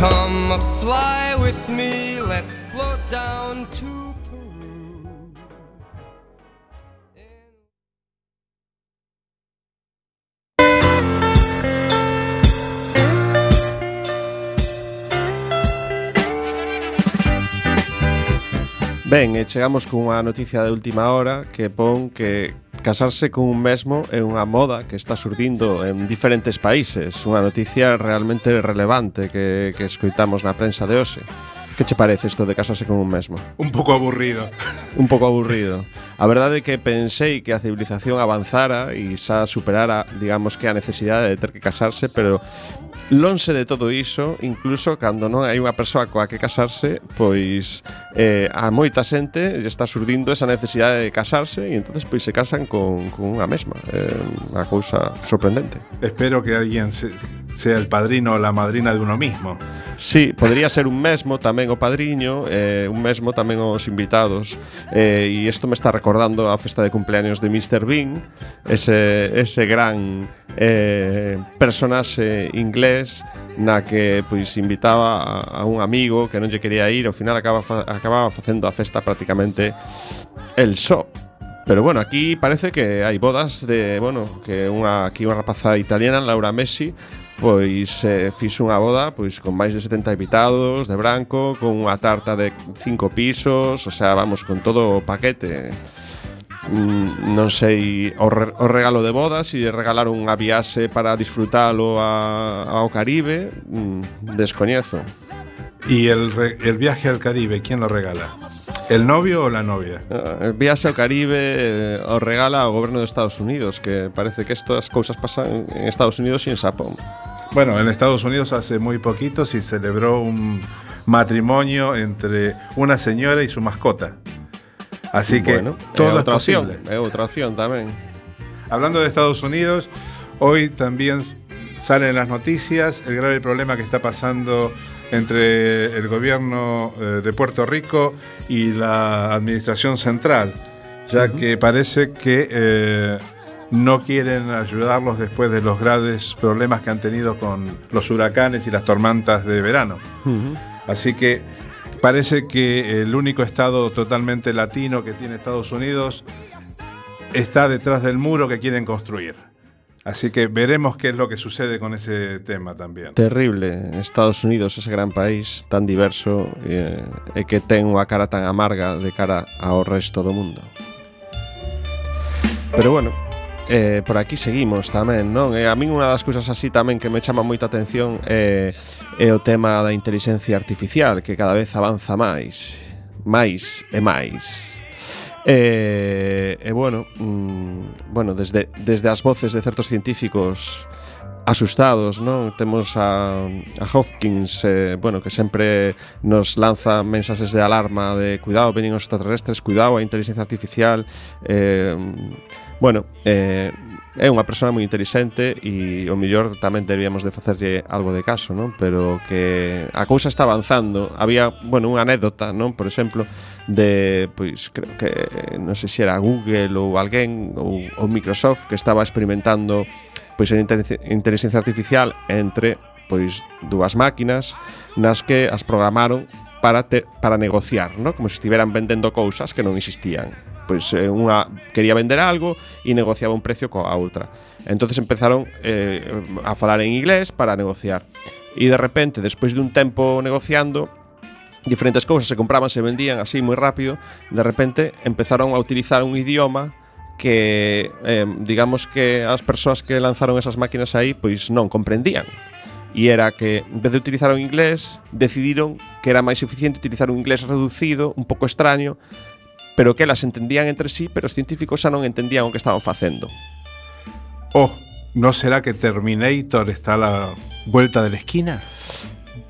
Come fly with me, let's float down to Peru. Ben, e chegamos cunha noticia de última hora que pon que Casarse con un mesmo é unha moda que está surdindo en diferentes países, unha noticia realmente relevante que, que escoitamos na prensa de hoxe. Que che parece isto de casarse con un mesmo? Un pouco aburrido. un pouco aburrido. A verdade é que pensei que a civilización avanzara e xa superara, digamos que a necesidade de ter que casarse, pero lonxe de todo iso, incluso cando non hai unha persoa coa que casarse, pois eh, a moita xente lle está surdindo esa necesidade de casarse e entonces pois se casan con, con unha mesma. É eh, unha cousa sorprendente. Espero que alguén se sea el padrino o la madrina de uno mismo. Sí, podría ser un mesmo tamén o padriño, eh, un mesmo tamén os invitados. Eh, e isto me está recordando a festa de cumpleaños de Mr. Bean, ese, ese gran eh, personaxe inglés na que pois invitaba a, a un amigo que non lle quería ir, ao final acaba, fa, acababa facendo a festa prácticamente el só. Pero bueno, aquí parece que hai bodas de, bueno, que unha aquí unha rapaza italiana, Laura Messi, pois eh, fixo unha boda pois con máis de 70 invitados de branco, con unha tarta de cinco pisos, o sea, vamos, con todo o paquete. Mm, non sei o, re, o regalo de boda, se regalaron unha viaxe para disfrutalo a, ao Caribe, mm, descoñezo. ¿Y el, re el viaje al Caribe, quién lo regala? ¿El novio o la novia? Uh, el viaje al Caribe eh, o regala o goberno de Estados Unidos, que parece que estas cousas pasan en Estados Unidos e en Japón. Bueno, en Estados Unidos hace muy poquito se celebró un matrimonio entre una señora y su mascota. Así que bueno, todo es outra opción, posible. é outra opción tamén. Hablando de Estados Unidos, hoy también salen las noticias el grave problema que está pasando entre el gobierno eh, de Puerto Rico y la administración central, ya que parece que eh, no quieren ayudarlos después de los graves problemas que han tenido con los huracanes y las tormentas de verano. Así que parece que el único estado totalmente latino que tiene Estados Unidos está detrás del muro que quieren construir. Así que veremos qué es lo que sucede con ese tema también. Terrible, Estados Unidos, ese gran país tan diverso eh, e que ten unha cara tan amarga de cara ao resto do mundo. Pero bueno, eh, por aquí seguimos tamén, non? E a min unha das cousas así tamén que me chama moita atención é, eh, é o tema da inteligencia artificial que cada vez avanza máis, máis e máis. Eh, e, eh, eh, bueno, mm, bueno desde, desde as voces de certos científicos asustados, non? Temos a, a Hopkins, eh, bueno, que sempre nos lanza mensaxes de alarma de cuidado, veñen os extraterrestres, cuidado, a inteligencia artificial, eh, Bueno, eh, é unha persona moi interesante e o mellor tamén deberíamos de facerlle algo de caso, non? Pero que a cousa está avanzando. Había, bueno, unha anécdota, non? Por exemplo, de, pois, creo que, non sei se era Google ou alguén ou, ou Microsoft que estaba experimentando pois a inteligencia artificial entre pois dúas máquinas nas que as programaron para te, para negociar, non? Como se estiveran vendendo cousas que non existían pois eh, unha quería vender algo e negociaba un precio coa outra. Entonces empezaron eh, a falar en inglés para negociar. E de repente, despois dun tempo negociando, diferentes cousas se compraban, se vendían así moi rápido, de repente empezaron a utilizar un idioma que eh, digamos que as persoas que lanzaron esas máquinas aí pois non comprendían. E era que, en vez de utilizar o inglés, decidiron que era máis eficiente utilizar un inglés reducido, un pouco extraño, pero que elas entendían entre sí, pero os científicos xa non entendían o que estaban facendo. Oh, ¿no será que Terminator está a la vuelta de la esquina?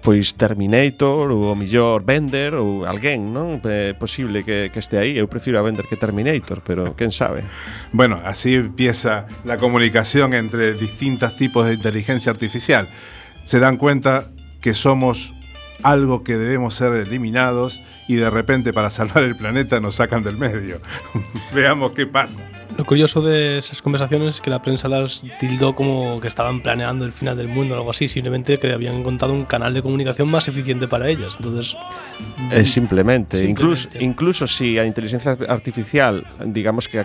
Pois Terminator ou o millor Bender ou alguén, non? É posible que, que este aí. Eu prefiro a Bender que Terminator, pero quen sabe. Bueno, así empieza la comunicación entre distintos tipos de inteligencia artificial. Se dan cuenta que somos algo que debemos ser eliminados y de repente para salvar el planeta nos sacan del medio. Veamos qué pasa. Lo curioso de esas conversaciones es que la prensa las tildó como que estaban planeando el final del mundo o algo así, simplemente que habían encontrado un canal de comunicación más eficiente para ellas. Entonces, É simplemente, Simplemente. incluso incluso si a inteligencia artificial, digamos que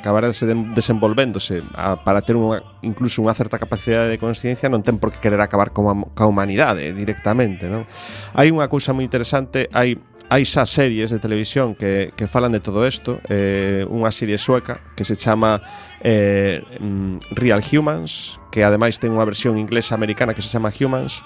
den- desenvolvéndose a, para unha, incluso unha certa capacidade de consciencia, non ten por que querer acabar coa, coa humanidade directamente, non? Hai unha cousa moi interesante, hai hai xa series de televisión que, que falan de todo isto eh, unha serie sueca que se chama eh, mm, Real Humans que ademais ten unha versión inglesa americana que se chama Humans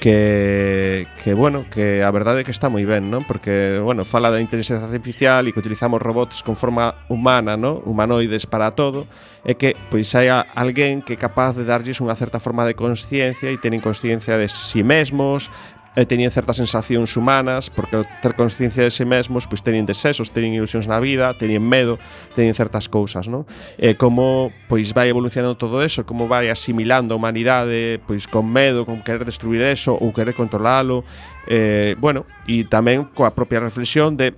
que, que bueno, que a verdade é que está moi ben, non? Porque, bueno, fala da inteligencia artificial e que utilizamos robots con forma humana, non? Humanoides para todo, e que pois hai alguén que é capaz de darlles unha certa forma de consciencia e tenen consciencia de si mesmos, Eh, e teñen certas sensacións humanas, porque ter consciencia de si mesmos, pois teñen desexos, teñen ilusións na vida, teñen medo, teñen certas cousas, non? E eh, como pois vai evolucionando todo eso, como vai asimilando a humanidade, pois con medo, con querer destruir eso ou querer controlalo, eh, bueno, e tamén coa propia reflexión de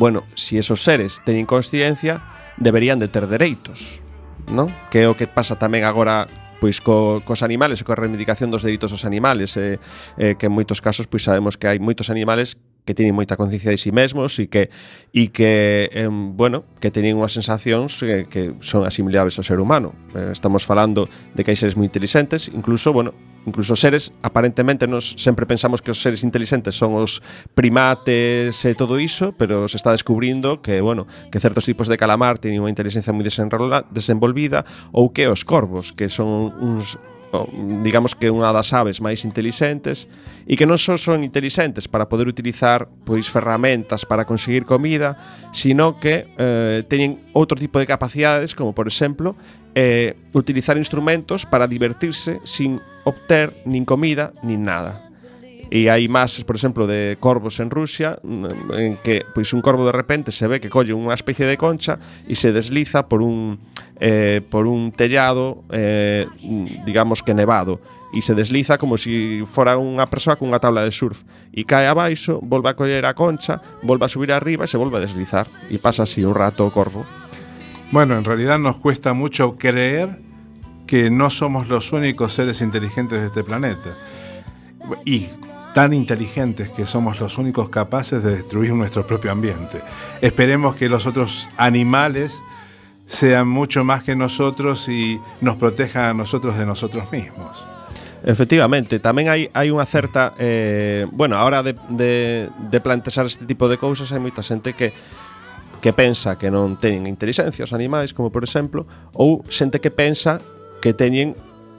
bueno, si esos seres teñen consciencia, deberían de ter dereitos, non? Que é o que pasa tamén agora pois co, cos animales e coa reivindicación dos dereitos dos animales eh, eh, que en moitos casos pois sabemos que hai moitos animales que teñen moita conciencia de si sí mesmos e que e que eh, bueno, que teñen unhas sensacións que, que son asimilables ao ser humano. Eh, estamos falando de que hai seres moi inteligentes, incluso, bueno, incluso seres, aparentemente nos sempre pensamos que os seres inteligentes son os primates e todo iso, pero se está descubrindo que, bueno, que certos tipos de calamar teñen unha inteligencia moi desenvolvida ou que os corvos, que son uns digamos que unha das aves máis intelixentes e que non só son intelixentes para poder utilizar pois ferramentas para conseguir comida, sino que eh, teñen outro tipo de capacidades como por exemplo eh, utilizar instrumentos para divertirse sin obter nin comida nin nada. E hai máis, por exemplo, de corvos en Rusia mm, En que pois un corvo de repente se ve que colle unha especie de concha E se desliza por un, eh, por un tellado, eh, digamos que nevado e se desliza como se si fora unha persoa cunha tabla de surf e cae abaixo, volve a coller a concha, volve a subir arriba e se volve a deslizar e pasa así un rato o corvo. Bueno, en realidad nos cuesta mucho creer que no somos los únicos seres inteligentes de este planeta. Y tan inteligentes que somos los únicos capaces de destruir nuestro propio ambiente. Esperemos que los otros animales sean mucho más que nosotros y nos protejan a nosotros de nosotros mismos. Efectivamente, tamén hai, hai unha certa eh, Bueno, a hora de, de, plantexar este tipo de cousas Hai moita xente que que pensa que non teñen inteligencia os animais, como por exemplo, ou xente que pensa que teñen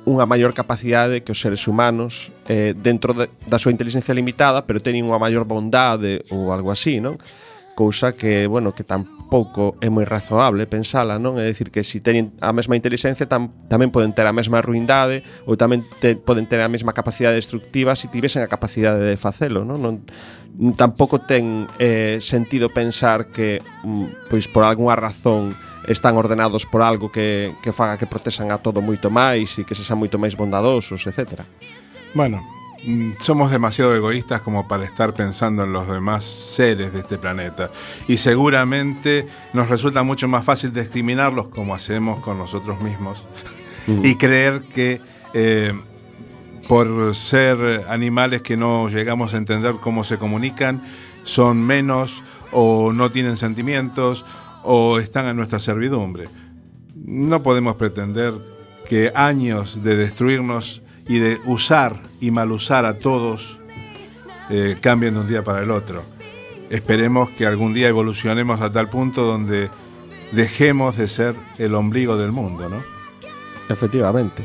unha maior capacidade que os seres humanos eh, dentro de, da súa inteligencia limitada, pero teñen unha maior bondade ou algo así, non? cousa que, bueno, que tampouco é moi razoable pensala, non? É dicir que se si teñen a mesma inteligencia tam, tamén poden ter a mesma ruindade ou tamén te, poden ter a mesma capacidade destructiva se si tivesen a capacidade de facelo, non? non tampouco ten eh, sentido pensar que mm, pois por algunha razón están ordenados por algo que, que faga que protexan a todo moito máis e que se xa moito máis bondadosos, etc. Bueno, somos demasiado egoístas como para estar pensando en los demás seres de este planeta. Y seguramente nos resulta mucho más fácil discriminarlos como hacemos con nosotros mismos. Y creer que eh, por ser animales que no llegamos a entender cómo se comunican, son menos o no tienen sentimientos o están a nuestra servidumbre. No podemos pretender que años de destruirnos y de usar y mal usar a todos eh, cambien de un día para el otro. Esperemos que algún día evolucionemos a tal punto donde dejemos de ser el ombligo del mundo, ¿no? Efectivamente.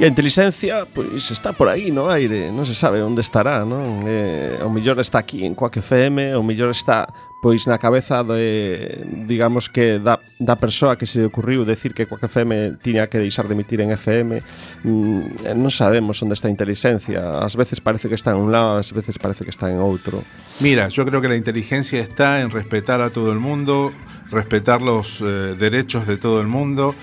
E a inteligencia, pois está por aí no aire, non se sabe onde estará, non? Eh, o millor está aquí en Coac FM, o millor está pois na cabeza de, digamos que da, da que se ocurriu decir que Coac FM tiña que deixar de emitir en FM mm, sabemos onde está a inteligencia ás veces parece que está en un lado ás veces parece que está en outro Mira, yo creo que la inteligencia está en respetar a todo el mundo, respetar los eh, derechos de todo el mundo,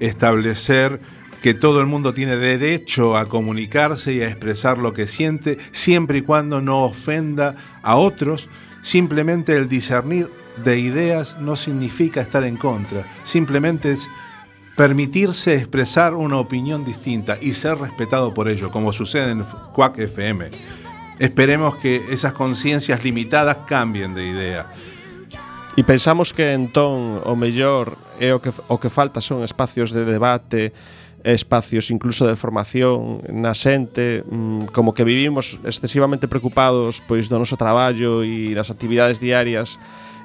establecer que todo el mundo tiene derecho a comunicarse y a expresar lo que siente, siempre y cuando no ofenda a otros. Simplemente el discernir de ideas no significa estar en contra, simplemente es permitirse expresar una opinión distinta y ser respetado por ello, como sucede en Quack FM. Esperemos que esas conciencias limitadas cambien de idea. E pensamos que entón o o que, o que falta son espacios de debate, espacios incluso de formación na xente, mm, como que vivimos excesivamente preocupados pois do noso traballo e das actividades diarias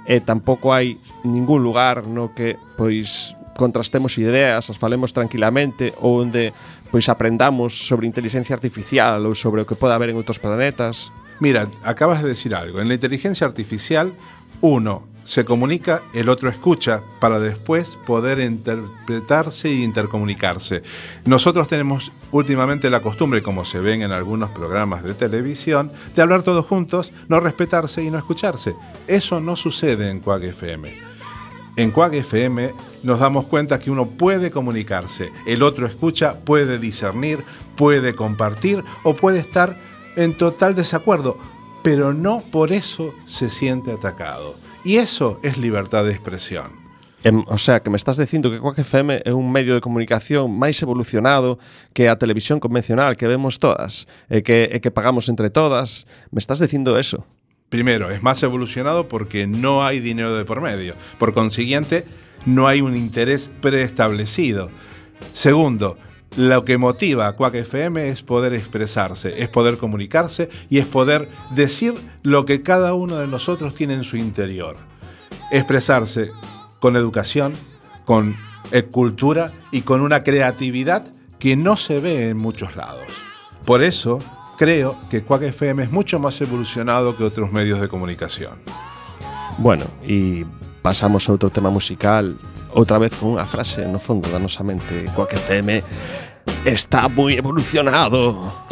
e tampouco hai ningún lugar no que pois contrastemos ideas, as falemos tranquilamente ou onde pois aprendamos sobre inteligencia artificial ou sobre o que pode haber en outros planetas. Mira, acabas de decir algo. En la inteligencia artificial, uno se comunica, el otro escucha para después poder interpretarse e intercomunicarse. Nosotros tenemos últimamente la costumbre, como se ven en algunos programas de televisión, de hablar todos juntos, no respetarse y no escucharse. Eso no sucede en Quag FM. En Quag FM nos damos cuenta que uno puede comunicarse, el otro escucha, puede discernir, puede compartir o puede estar en total desacuerdo, pero no por eso se siente atacado. Y eso es libertad de expresión. Em, o sea, que me estás dicindo que Quack FM é un medio de comunicación máis evolucionado que a televisión convencional que vemos todas e que, e que pagamos entre todas. Me estás dicindo eso? Primero, es más evolucionado porque no hay dinero de por medio. Por consiguiente, no hay un interés preestablecido. Segundo, lo que motiva a Quack FM es poder expresarse, es poder comunicarse y es poder decir lo que cada uno de nosotros tiene en su interior. Expresarse con educación, con eh, cultura y con una creatividad que no se ve en muchos lados. Por eso creo que Quack FM es mucho más evolucionado que otros medios de comunicación. Bueno, e pasamos a outro tema musical outra vez con unha frase no fondo da nosa FM está moi evolucionado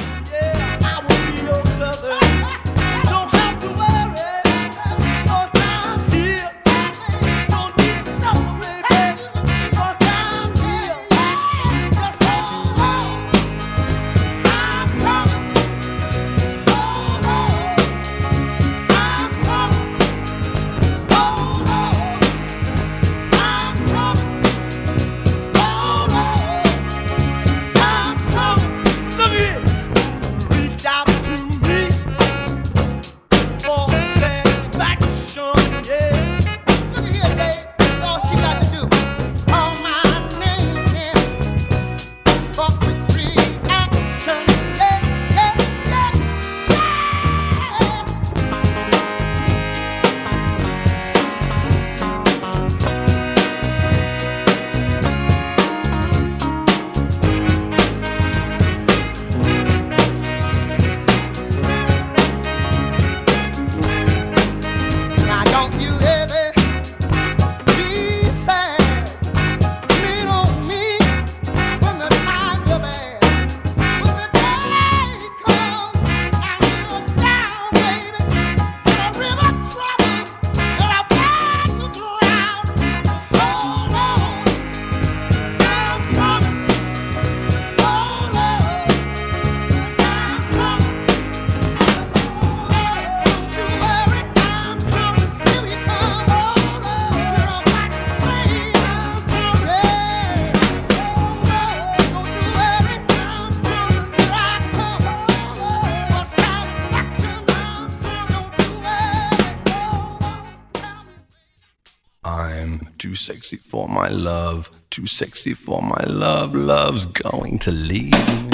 sexy for my love, too sexy for my love, love's going to leave me.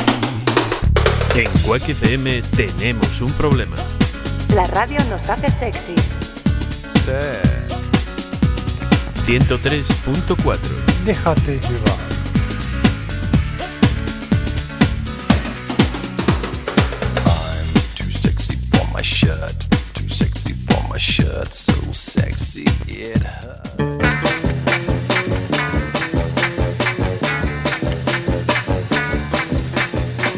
En Quack FM tenemos un problema. La radio nos hace sexys. 103.4 Déjate llevar. I'm too sexy for my shirt, too sexy for my shirt, so sexy it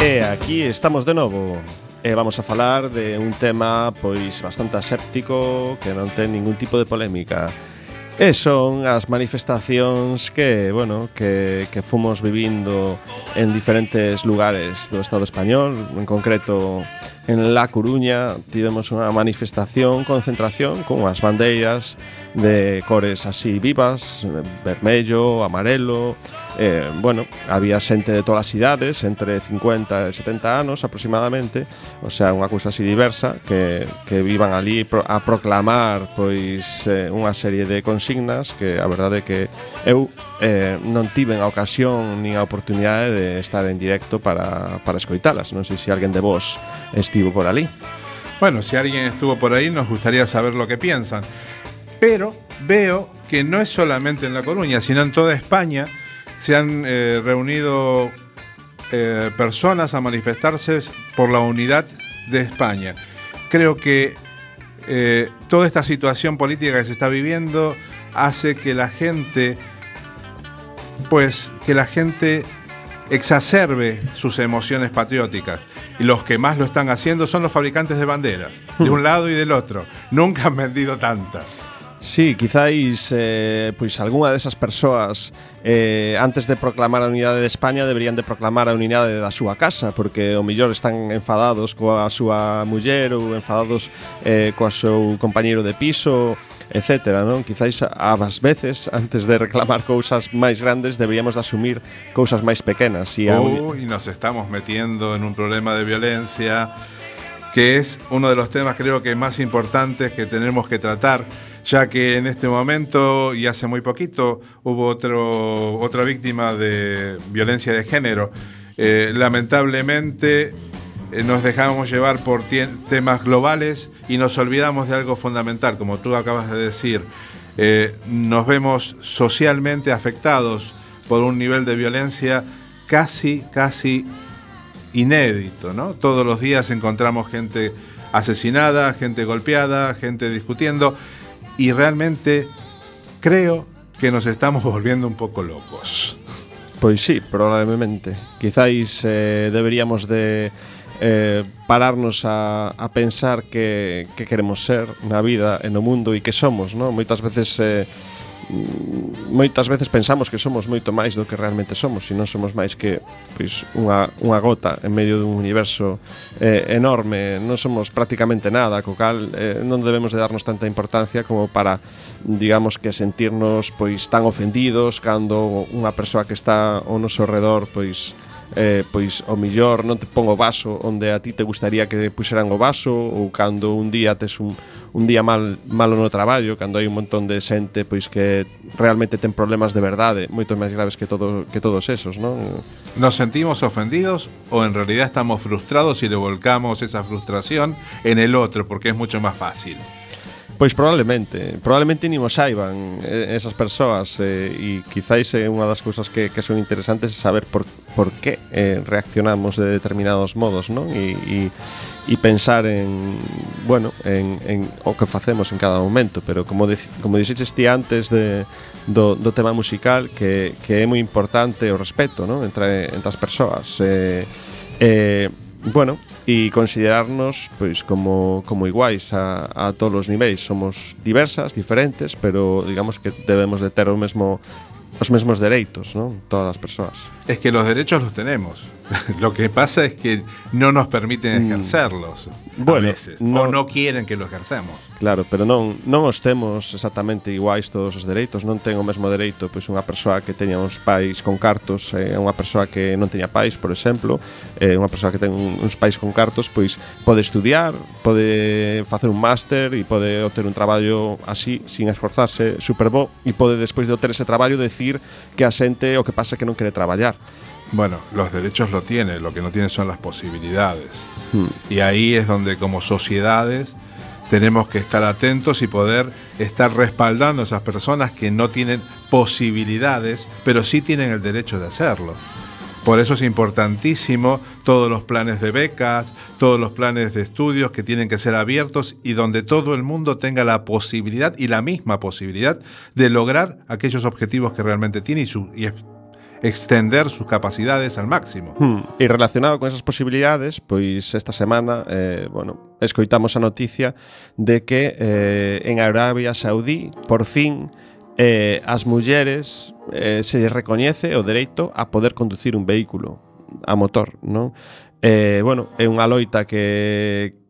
E aquí estamos de novo. E vamos a falar de un tema pois bastante aséptico Que non ten ningún tipo de polémica. E son as manifestacións que, bueno, que, que fomos vivindo en diferentes lugares do Estado español En concreto en La Coruña. Tivemos unha manifestación, concentración con as bandeiras de cores así vivas, vermello, amarelo, eh, bueno, había xente de todas as idades, entre 50 e 70 anos aproximadamente, o sea, unha cousa así diversa, que, que vivan ali a proclamar pois eh, unha serie de consignas que a verdade é que eu eh, non tiven a ocasión nin a oportunidade de estar en directo para, para escoitalas, non sei se alguén de vos estivo por ali. Bueno, si alguien estuvo por ahí, nos gustaría saber lo que piensan. Pero veo que no es solamente en La Coruña, sino en toda España se han eh, reunido eh, personas a manifestarse por la unidad de España. Creo que eh, toda esta situación política que se está viviendo hace que la gente, pues, que la gente exacerbe sus emociones patrióticas. Y los que más lo están haciendo son los fabricantes de banderas, de un lado y del otro. Nunca han vendido tantas. Sí, quizáis eh, pois algunha desas persoas eh, antes de proclamar a unidade de España deberían de proclamar a unidade da súa casa porque o millor están enfadados coa súa muller ou enfadados eh, coa seu compañeiro de piso etc. Non? Quizáis ás veces antes de reclamar cousas máis grandes deberíamos de asumir cousas máis pequenas e ou, Uy, nos estamos metiendo en un problema de violencia que es uno de los temas creo que más importantes que tenemos que tratar ya que en este momento y hace muy poquito hubo otro, otra víctima de violencia de género. Eh, lamentablemente eh, nos dejamos llevar por temas globales y nos olvidamos de algo fundamental, como tú acabas de decir. Eh, nos vemos socialmente afectados por un nivel de violencia casi, casi inédito, ¿no? Todos los días encontramos gente asesinada, gente golpeada, gente discutiendo y realmente creo que nos estamos volviendo un pouco locos. Pois sí, probablemente. Quizáis eh, deberíamos de eh, pararnos a, a pensar que, que queremos ser na vida e no mundo e que somos, non? Moitas veces eh, moitas veces pensamos que somos moito máis do que realmente somos e non somos máis que pois, unha, unha gota en medio dun universo eh, enorme. Non somos prácticamente nada co cal eh, non debemos de darnos tanta importancia como para digamos que sentirnos pois tan ofendidos cando unha persoa que está ao noso redor pois eh, pois o millor non te pon o vaso onde a ti te gustaría que puxeran o vaso ou cando un día tes un, un día mal malo no traballo, cando hai un montón de xente pois que realmente ten problemas de verdade, moito máis graves que todo que todos esos, non? ¿Nos sentimos ofendidos o en realidad estamos frustrados y le volcamos esa frustración en el otro porque es mucho más fácil? Pois probablemente, probablemente ni mo saiban eh, esas persoas eh, e quizáis é unha das cousas que, que son interesantes é saber por, por que eh, reaccionamos de determinados modos, non? E, e, e pensar en, bueno, en, en o que facemos en cada momento, pero como de, como dixeches ti antes de do, do tema musical que, que é moi importante o respeto, non? Entre entre as persoas. Eh, eh, bueno, e considerarnos pois como como iguais a a todos os niveis, somos diversas, diferentes, pero digamos que debemos de ter o mesmo os mesmos dereitos, non? Todas as persoas. Es que los derechos los tenemos. Lo que pasa es que no nos permiten ejercerlos Bueno, a veces, no- o no quieren que lo ejercemos. Claro, pero non, non os temos exactamente iguais todos os dereitos Non ten o mesmo dereito pois unha persoa que teña uns pais con cartos e unha persoa que non teña pais, por exemplo eh, Unha persoa que ten un- uns pais con cartos Pois pode estudiar, pode facer un máster e pode obter un traballo así, sin esforzarse, super bo E pode despois de obter ese traballo decir que a xente o que pasa que non quere traballar Bueno, los derechos lo tiene, lo que no tiene son las posibilidades. Hmm. Y ahí es donde como sociedades tenemos que estar atentos y poder estar respaldando a esas personas que no tienen posibilidades, pero sí tienen el derecho de hacerlo. Por eso es importantísimo todos los planes de becas, todos los planes de estudios que tienen que ser abiertos y donde todo el mundo tenga la posibilidad y la misma posibilidad de lograr aquellos objetivos que realmente tiene y, su- y extender sus capacidades al máximo. Hmm. E relacionado con esas posibilidades, pois esta semana, eh, bueno, escoitamos a noticia de que eh, en Arabia Saudí, por fin, eh, as mulleres eh, se recoñece o dereito a poder conducir un vehículo a motor, non? Eh, bueno, é unha loita que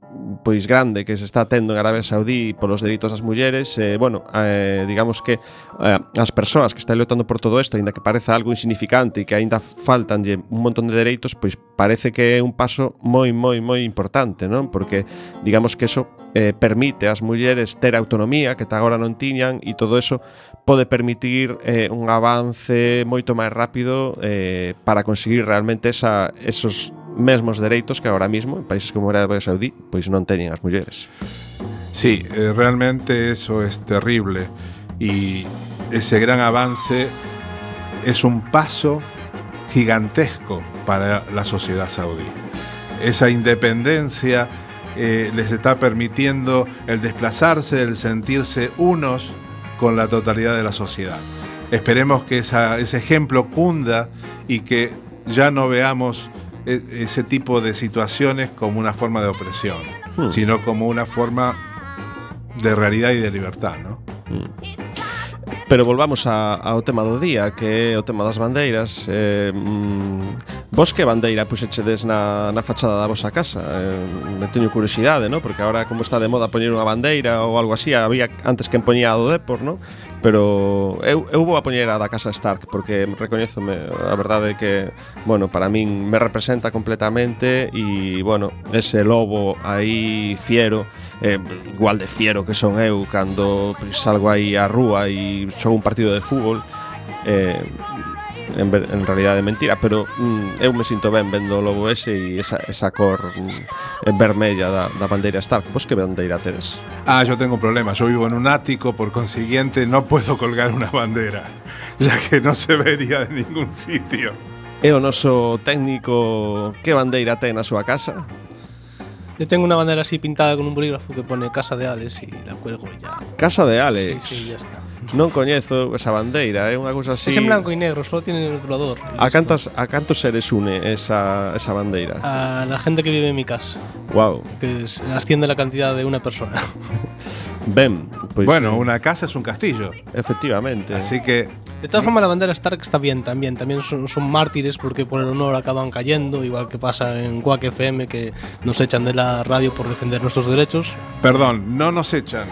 pois grande que se está tendo en Arabia Saudí polos delitos das mulleres, eh, bueno, eh, digamos que eh, as persoas que están lutando por todo isto, aínda que pareza algo insignificante e que aínda faltanlle un montón de dereitos, pois parece que é un paso moi moi moi importante, non? Porque digamos que eso eh, permite ás mulleres ter autonomía que ta agora non tiñan e todo eso pode permitir eh, un avance moito máis rápido eh, para conseguir realmente esa, esos mesmos dereitos que agora mismo en países como Arabia Saudí pois non teñen as mulleres. Sí, eh, realmente eso es terrible y ese gran avance es un paso gigantesco para la sociedad saudí. Esa independencia eh, les está permitiendo el desplazarse, el sentirse unos con la totalidad de la sociedad. Esperemos que esa- ese ejemplo cunda y que ya no veamos ese tipo de situaciones como una forma de opresión, Hmm. sino como una forma de realidad y de libertad, ¿no? Pero volvamos a, ao tema do día, que é o tema das bandeiras. Eh, mm, vos que bandeira puxechedes na, na fachada da vosa casa? Eh, me teño curiosidade, ¿no? Porque agora como está de moda poñer unha bandeira ou algo así, había antes que empoñía a do Depor, ¿no? pero eu, eu vou a poñer a da Casa Stark porque recoñezome, a verdade é que bueno, para min me representa completamente e bueno, ese lobo aí fiero eh, igual de fiero que son eu cando salgo aí á rúa e xogo un partido de fútbol eh, en, ver- en realidade mentira pero mm, eu me sinto ben vendo o lobo ese e esa, esa cor mm, vermella da, da bandeira Stark vos que bandeira tedes? Ah, yo tengo un problema. Yo vivo en un ático, por consiguiente no puedo colgar una bandera, ya que no se vería de ningún sitio. E o noso técnico que bandeira ten na súa casa? Yo tengo una bandera así pintada con un bolígrafo que pone Casa de Ales y la cuelgo y ya. Casa de Sí, Alex sí, ya está. Non coñezo esa bandeira, é unha cousa así Es en blanco y negro, solo tiene el rotulador. A cantas, a cantos seres une esa, esa bandeira? A la gente que vive en mi casa, Wow. que es- asciende la cantidad de una persona. Ben, bueno, eh, una casa es un castillo, efectivamente. así que De todas formas, la bandera Stark está bien también. También son, son mártires porque por el honor acaban cayendo, igual que pasa en Quack FM, que nos echan de la radio por defender nuestros derechos. perdón, no nos echan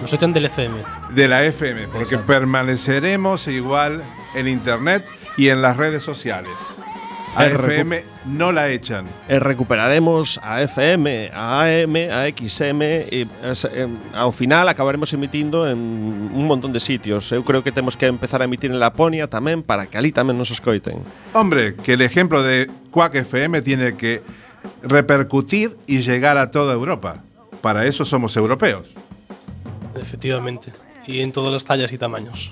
Nos echan del FM. de la FM, porque Exacto. permaneceremos igual en internet y en las redes sociales. A El FM no la echan. E recuperaremos a FM, a AM, a XM es- em, ao final acabaremos emitindo en un montón de sitios. Eu creo que temos que empezar a emitir en Laponia tamén para que ali tamén nos escoiten. Hombre, que el ejemplo de Quack FM tiene que repercutir y llegar a toda Europa. Para eso somos europeos. Efectivamente. Y en todas las tallas y tamaños.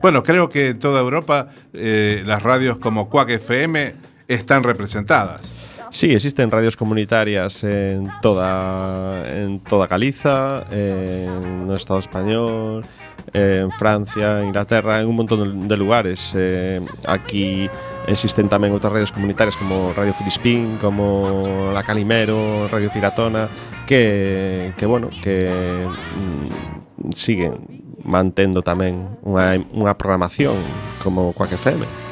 Bueno, creo que en toda Europa eh, las radios como Quack FM están representadas. Sí, existen radios comunitarias en toda en toda Galiza, en no Estado español, en Francia, Inglaterra, en un montón de lugares. Eh, aquí existen tamén outras radios comunitarias como Radio Filispín, como La Calimero, Radio Piratona, que, que bueno, que mm, siguen mantendo tamén unha, unha programación como Quack FM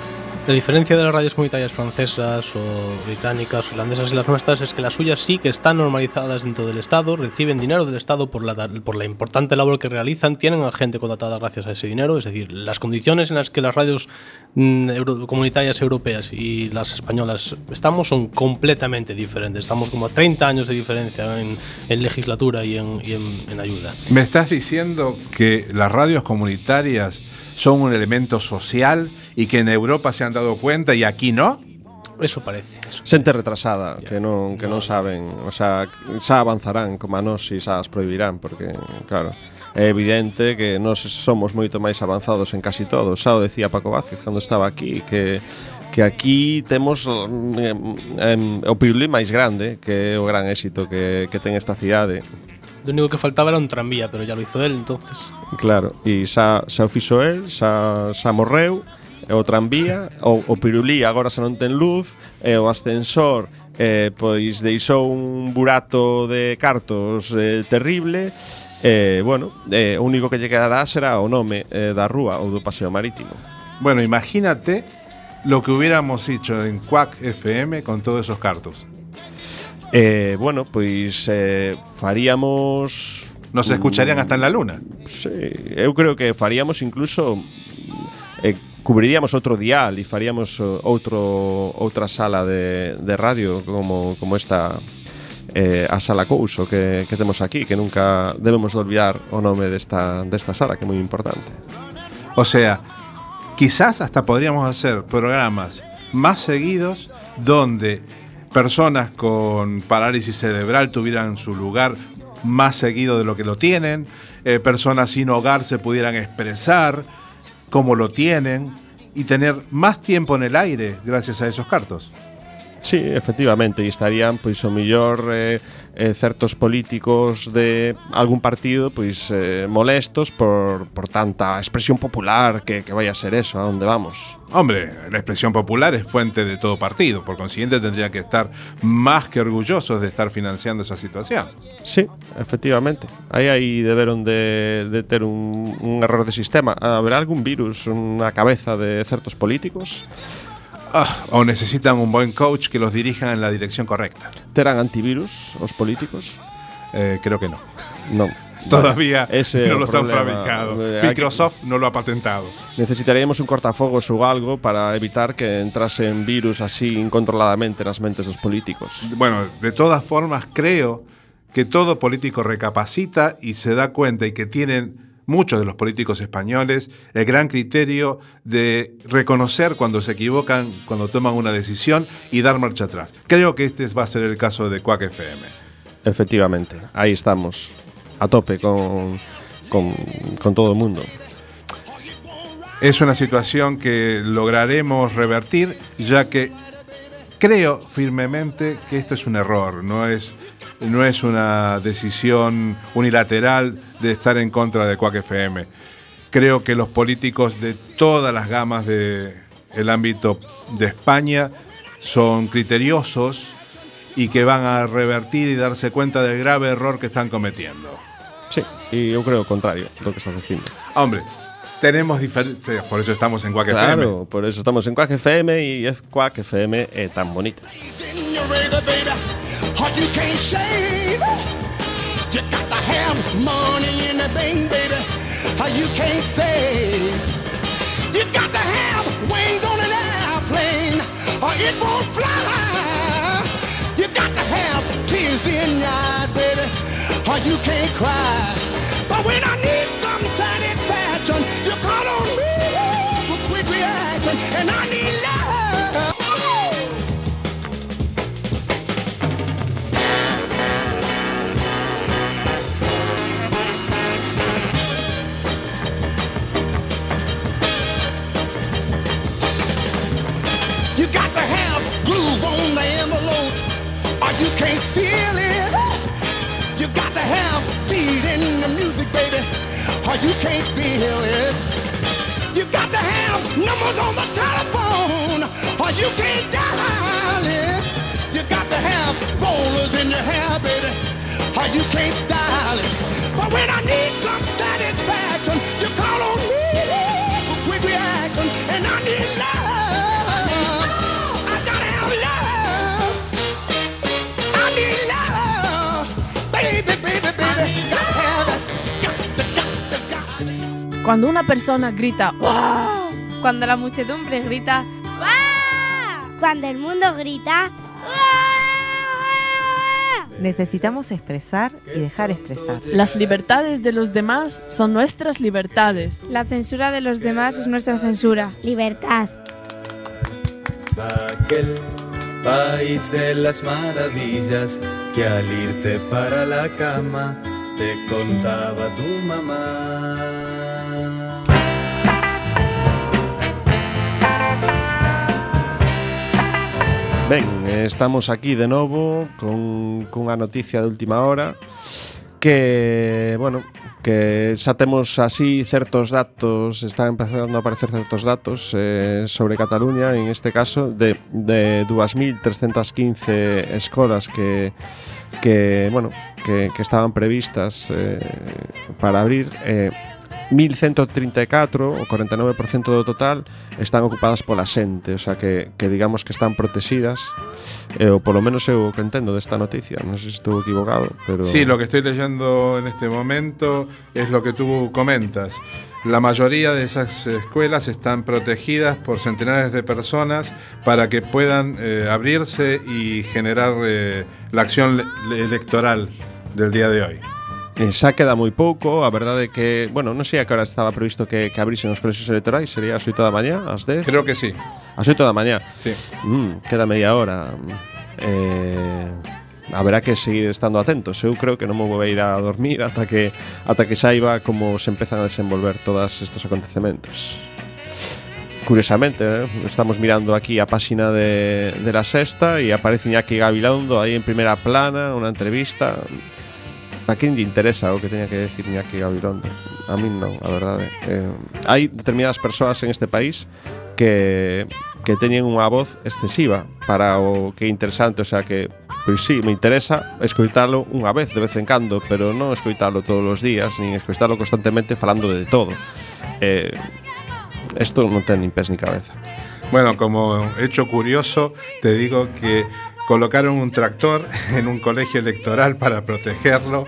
La diferencia de las radios comunitarias francesas o británicas, holandesas y las nuestras es que las suyas sí que están normalizadas dentro del Estado, reciben dinero del Estado por la, por la importante labor que realizan, tienen a gente contratada gracias a ese dinero, es decir, las condiciones en las que las radios mm, comunitarias europeas y las españolas estamos son completamente diferentes. Estamos como a 30 años de diferencia en, legislatura y en ayuda. ¿Me estás diciendo que las radios comunitarias son un elemento social y que en Europa se han dado cuenta y aquí no? Eso parece. Eso Xente retrasada, que non, que non saben, o sea, xa avanzarán como a nós e xa as prohibirán, porque, claro, é evidente que nós somos moito máis avanzados en casi todo. Xa o decía Paco Vázquez cando estaba aquí, que que aquí temos eh, eh, o pirulí máis grande que é o gran éxito que, que ten esta cidade Lo único que faltaba era un tranvía, pero ya lo hizo él, entonces. Claro, e xa, xa o fixo el, xa, xa morreu, e o tranvía, o, o pirulí agora xa non ten luz, e o ascensor eh, pois deixou un burato de cartos eh, terrible, e, bueno, eh, o único que lle quedará será o nome eh, da rúa ou do paseo marítimo. Bueno, imagínate lo que hubiéramos hecho en Quack FM con todos esos cartos. Eh, bueno, pois eh, faríamos Nos escucharían hasta en la luna. Sí, eu creo que faríamos incluso eh, cubriríamos outro dial e faríamos o, outro outra sala de, de radio como, como esta eh, a sala Couso que, que temos aquí que nunca debemos de olvidar o nome desta, desta sala que é moi importante O sea, quizás hasta podríamos hacer programas más seguidos donde personas con parálisis cerebral tuvieran su lugar más seguido de lo que lo tienen, eh, personas sin hogar se pudieran expresar como lo tienen y tener más tiempo en el aire gracias a esos cartos. Sí, efectivamente, e estarían pois o millor eh, eh, certos políticos de algún partido pois eh, molestos por, por tanta expresión popular que, que vaya a ser eso, a onde vamos. Hombre, la expresión popular es fuente de todo partido, por consiguiente tendrían que estar más que orgullosos de estar financiando esa situación. Sí, efectivamente. Aí aí deberon de, de ter un, un error de sistema. Haberá algún virus na cabeza de certos políticos? Ah, o necesitan un buen coach que los dirija en la dirección correcta. Terán antivirus os políticos? Eh, creo que no. Non. Todavía ese no o los han problema. fabricado. Eh, Microsoft no lo ha patentado. Necesitaríamos un cortafogos ou algo para evitar que entrasen virus así incontroladamente nas mentes dos políticos. Bueno, de todas formas, creo que todo político recapacita y se da cuenta y que tienen muchos de los políticos españoles el gran criterio de reconocer cuando se equivocan, cuando toman una decisión y dar marcha atrás. Creo que este va a ser el caso de Quack FM. Efectivamente, aí estamos, a tope con, con, con todo o mundo. Es una situación que lograremos revertir, ya que creo firmemente que esto es un error, no es, no es una decisión unilateral de estar en contra de Quack FM. Creo que los políticos de todas las gamas del ámbito de España son criteriosos y que van a revertir y darse cuenta del grave error que están cometiendo. Sí, e eu creo contrario do que estás dicindo. Hombre, tenemos diferencias, por eso estamos en Quack FM. Claro, por eso estamos en Quack FM y es Quack FM é tan bonita. Or you can't shave. You got to have money in the bank, baby. Or you can't save. You got to have wings on an airplane, or it won't fly. You got to have tears in your eyes, baby, or you can't cry. But when I need some satisfaction, you call on me for quick reaction, and I need you can't seal it. You got to have beat in the music, baby, or you can't feel it. You got to have numbers on the telephone, or you can't dial it. You got to have rollers in your hair, baby, or you can't style it. But when I need Cuando una persona grita ¡Wow! Cuando la muchedumbre grita ¡Wow! Cuando el mundo grita, Necesitamos expresar y dejar expresar. Las libertades de los demás son nuestras libertades. La censura de los demás es nuestra censura. libertad. Aquel país de las maravillas que al irte para la cama te contaba tu mamá. Ben, estamos aquí de novo con cunha noticia de última hora que, bueno, que xa temos así certos datos, están empezando a aparecer certos datos eh, sobre Cataluña, en este caso de, de 2.315 escolas que, que bueno, que, que estaban previstas eh, para abrir eh, 1134, o 49% do total, están ocupadas pola xente, o sea que, que digamos que están protegidas, eh, ou polo menos eu que entendo desta noticia, non sei se estou equivocado, pero... Sí, lo que estoy leyendo en este momento es lo que tú comentas. La mayoría de esas escuelas están protegidas por centenares de personas para que puedan eh, abrirse y generar eh, la acción le- electoral del día de hoy. Eh, xa queda moi pouco, a verdade é que, bueno, non sei a que hora estaba previsto que, que abrisen os colexios electorais, sería a 8 da mañá, as 10? Creo que sí. Ás 8 da mañá? Sí. Mm, queda media hora. Eh, haberá que seguir estando atentos. Eu creo que non me vou a ir a dormir ata que ata que saiba como se empezan a desenvolver todos estes acontecementos. Curiosamente, ¿eh? estamos mirando aquí a página de, de la sexta y aparece Iñaki Gabilondo ahí en primera plana, una entrevista. A quen lle interesa o que teña que decir Iñaki Gabilondo? A min non, a verdade. Eh, hai determinadas persoas en este país que que teñen unha voz excesiva para o que é interesante, o sea que pois sí, me interesa escoitalo unha vez de vez en cando, pero non escoitalo todos os días, nin escoitalo constantemente falando de todo. Eh, esto non ten nin pés ni cabeza. Bueno, como hecho curioso, te digo que colocaron un tractor en un colegio electoral para protegerlo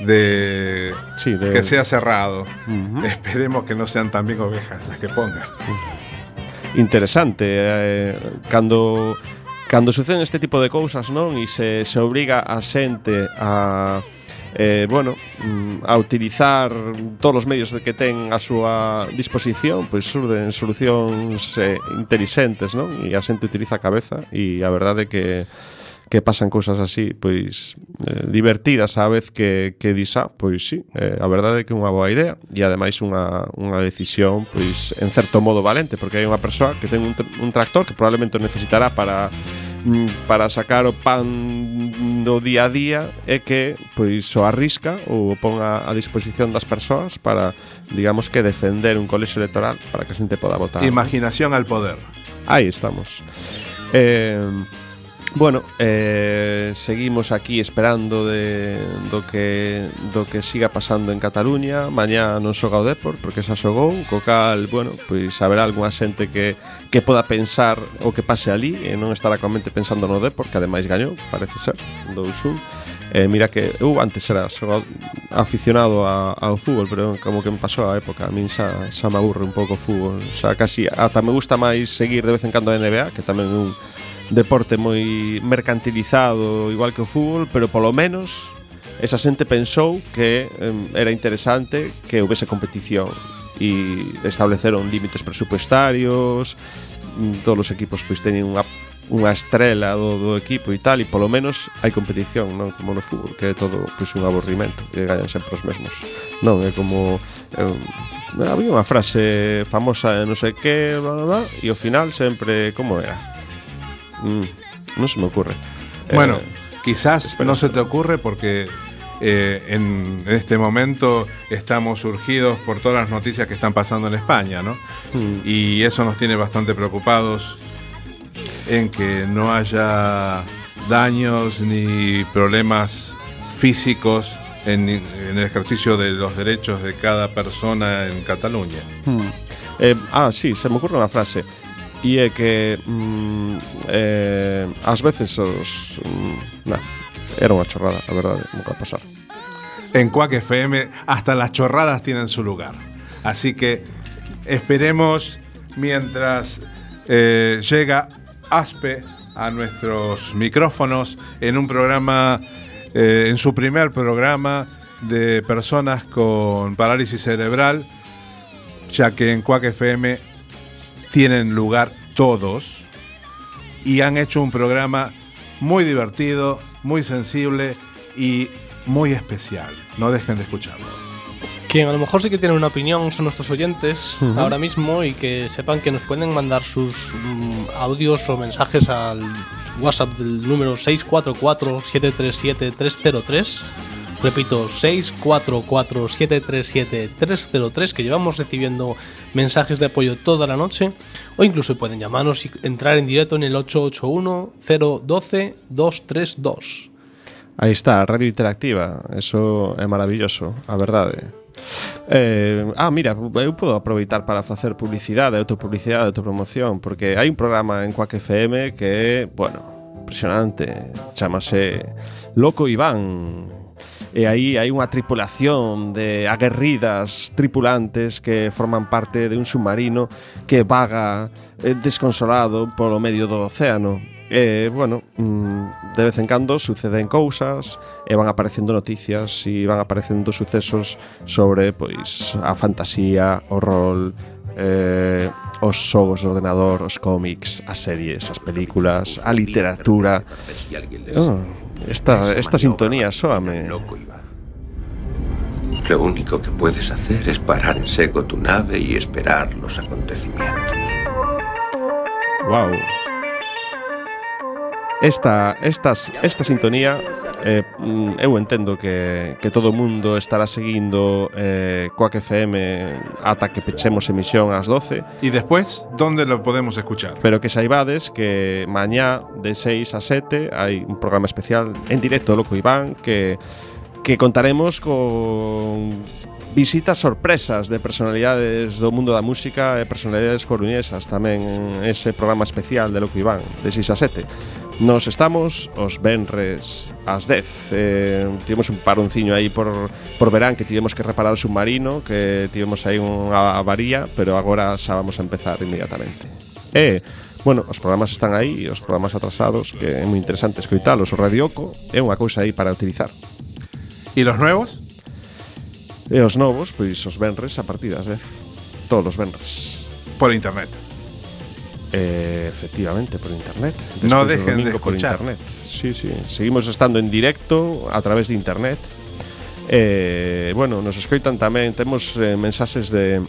de, Sí, de- que sea cerrado. Esperemos que no sean también ovejas las que pongan. interesante eh, cando cando suceden este tipo de cousas, non? E se, se obriga a xente a eh, bueno, mm, a utilizar todos os medios que ten a súa disposición, pois surden solucións eh, inteligentes, non? E a xente utiliza a cabeza e a verdade é que que pasan cousas así pois eh, divertidas á vez que, que disa, ah, pois sí, eh, a verdade é que é unha boa idea e ademais unha, unha decisión pois en certo modo valente, porque hai unha persoa que ten un, un tractor que probablemente necesitará para mm, para sacar o pan do día a día é que pois o arrisca ou o pon a, a disposición das persoas para, digamos que defender un colexo electoral para que a xente poda votar. Imaginación ¿no? al poder. Aí estamos. Eh, Bueno, eh, seguimos aquí esperando de, do, que, do que siga pasando en Cataluña. Mañá non xoga o Depor, porque xa xogou Co cal, bueno, pois haberá algunha xente que, que poda pensar o que pase ali E non estará con mente pensando no Depor, que ademais gañou, parece ser, 2-1 eh, Mira que eu antes era xogado, aficionado a, ao fútbol Pero como que me pasou a época, a min xa, xa me aburre un pouco o fútbol. Xa casi, ata me gusta máis seguir de vez en cando a NBA, que tamén é un deporte moi mercantilizado igual que o fútbol, pero polo menos esa xente pensou que eh, era interesante que houvese competición e estableceron límites presupuestarios mm, todos os equipos pois teñen unha unha estrela do, do equipo e tal e polo menos hai competición non como no fútbol que é todo pois, un aburrimento que gañan sempre os mesmos non é como eh, había unha frase famosa non sei que bla, bla, bla, e ao final sempre como era? Mm, non se me ocurre. Bueno, Eh, quizás no se te ocurre porque eh, en este momento estamos surgidos por todas las noticias que están pasando en España, ¿no? Mm. Y eso nos tiene bastante preocupados en que no haya daños ni problemas físicos en, en el ejercicio de los derechos de cada persona en Cataluña. Hmm. Eh, ah, sí, se me ocurre unha frase É que mm, eh, veces mm, Era unha chorrada, a verdade Nunca pasar En Quack FM hasta las chorradas tienen su lugar. Así que esperemos mientras eh, llega Aspe a nuestros micrófonos en un programa, eh, en su primer programa de personas con parálisis cerebral, ya que en Quack FM tienen lugar todos y han hecho un programa muy divertido, muy sensible y muy especial. No dejen de escucharlo. Quien a lo mejor sí que tiene una opinión son nuestros oyentes ahora mismo y que sepan que nos pueden mandar sus mm, audios o mensajes al WhatsApp del número 644-737-303. Repito, 644-737-303, que llevamos recibiendo mensajes de apoyo toda la noche. O incluso pueden llamarnos y entrar en directo en el 881-012-232. Aí está, radio interactiva Eso é maravilloso, a verdade Eh, ah, mira, eu podo aproveitar para facer publicidade, autopublicidade, autopromoción, porque hai un programa en Quack FM que bueno, impresionante, chamase Loco Iván. e aí hai unha tripulación de aguerridas tripulantes que forman parte de un submarino que vaga eh, desconsolado polo medio do océano. E, bueno, mm, de vez en cando suceden cousas e van aparecendo noticias e van aparecendo sucesos sobre pois a fantasía, o rol, eh, os xogos de ordenador, os cómics, as series, as películas, a literatura. Oh, esta, esta sintonía soame. Lo único que puedes hacer es parar en seco tu nave y esperar los acontecimientos. Wow. Esta, estas, esta sintonía eh, mm, eu entendo que, que todo o mundo estará seguindo eh, Coac FM ata que pechemos emisión ás 12 E despois, onde lo podemos escuchar? Pero que saibades que mañá de 6 a 7 hai un programa especial en directo loco Iván que, que contaremos con visitas sorpresas de personalidades do mundo da música e personalidades coruñesas tamén ese programa especial de Loco Iván de 6 a 7 Nos estamos os venres ás 10 eh, Tivemos un paronciño aí por, por verán Que tivemos que reparar o submarino Que tivemos aí unha avaría Pero agora xa vamos a empezar inmediatamente. E, eh, bueno, os programas están aí Os programas atrasados Que é moi interesante escoitalos. O radioco é unha cousa aí para utilizar. E los nuevos? E os novos, pois os venres a partir das 10 Todos os venres. Por internet. Eh, efectivamente, por internet. No dejen de domingo escuchar. internet. Sí, sí. Seguimos estando en directo a través de internet. Eh, bueno, nos escoitan tamén temos eh, mensaxes de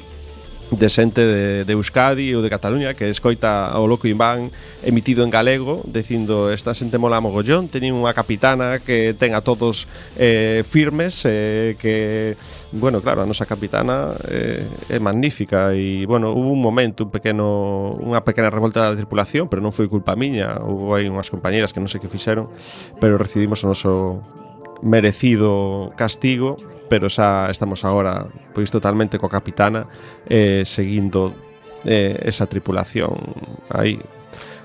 de xente de, de Euskadi ou de Cataluña que escoita o Loco Iván emitido en galego dicindo esta xente mola mogollón, teñen unha capitana que ten a todos eh, firmes eh, que, bueno, claro, a nosa capitana eh, é magnífica e, bueno, hubo un momento un pequeno unha pequena revolta da tripulación pero non foi culpa miña, hubo aí unhas compañeras que non sei que fixeron pero recibimos o noso merecido castigo. Pero xa estamos agora pois totalmente coa capitana eh, seguindo eh, esa tripulación aí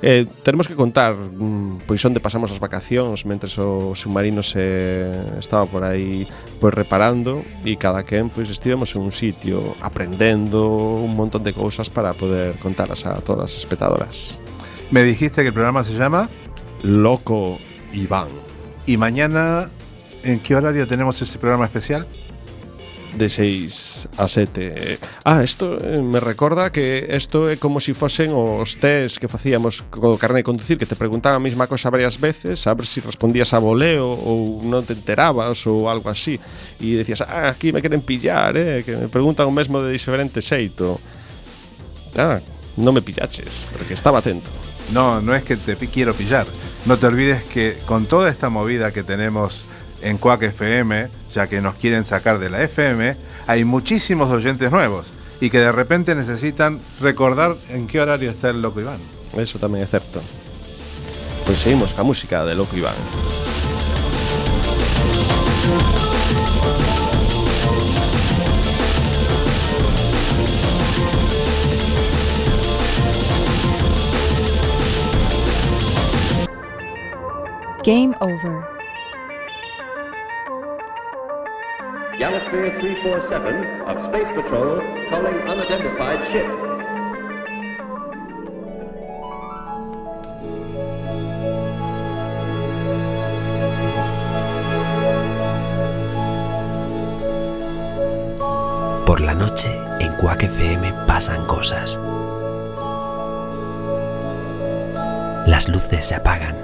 Eh, tenemos que contar mm, pois onde pasamos as vacacións mentres o submarino se estaba por aí pois reparando e cada quen pois estivemos en un sitio aprendendo un montón de cousas para poder contarlas a todas as espectadoras. Me dijiste que el programa se llama Loco Iván. Y mañana, ¿en qué horario tenemos ese programa especial? de 6 a 7. Ah, isto eh, me recorda que isto é como se si fosen os test que facíamos co carne de conducir, que te preguntaban a mesma cosa varias veces, a ver se si respondías a voleo ou non te enterabas ou algo así. E decías, ah, aquí me queren pillar, eh, que me preguntan o mesmo de diferente xeito. Ah, non me pillaches, porque estaba atento. No, no es que te quiero pillar. No te olvides que con toda esta movida que tenemos en Quack FM, ya que nos quieren sacar de la FM, hay muchísimos oyentes nuevos y que de repente necesitan recordar en qué horario está el Loco Iván. Eso tamén é certo. Pois seguimos ca música de Loco Iván. Game over. Galasphere 347 of Space Patrol calling unidentified ship. Por la noche, en Quack FM pasan cosas. Las luces se apagan.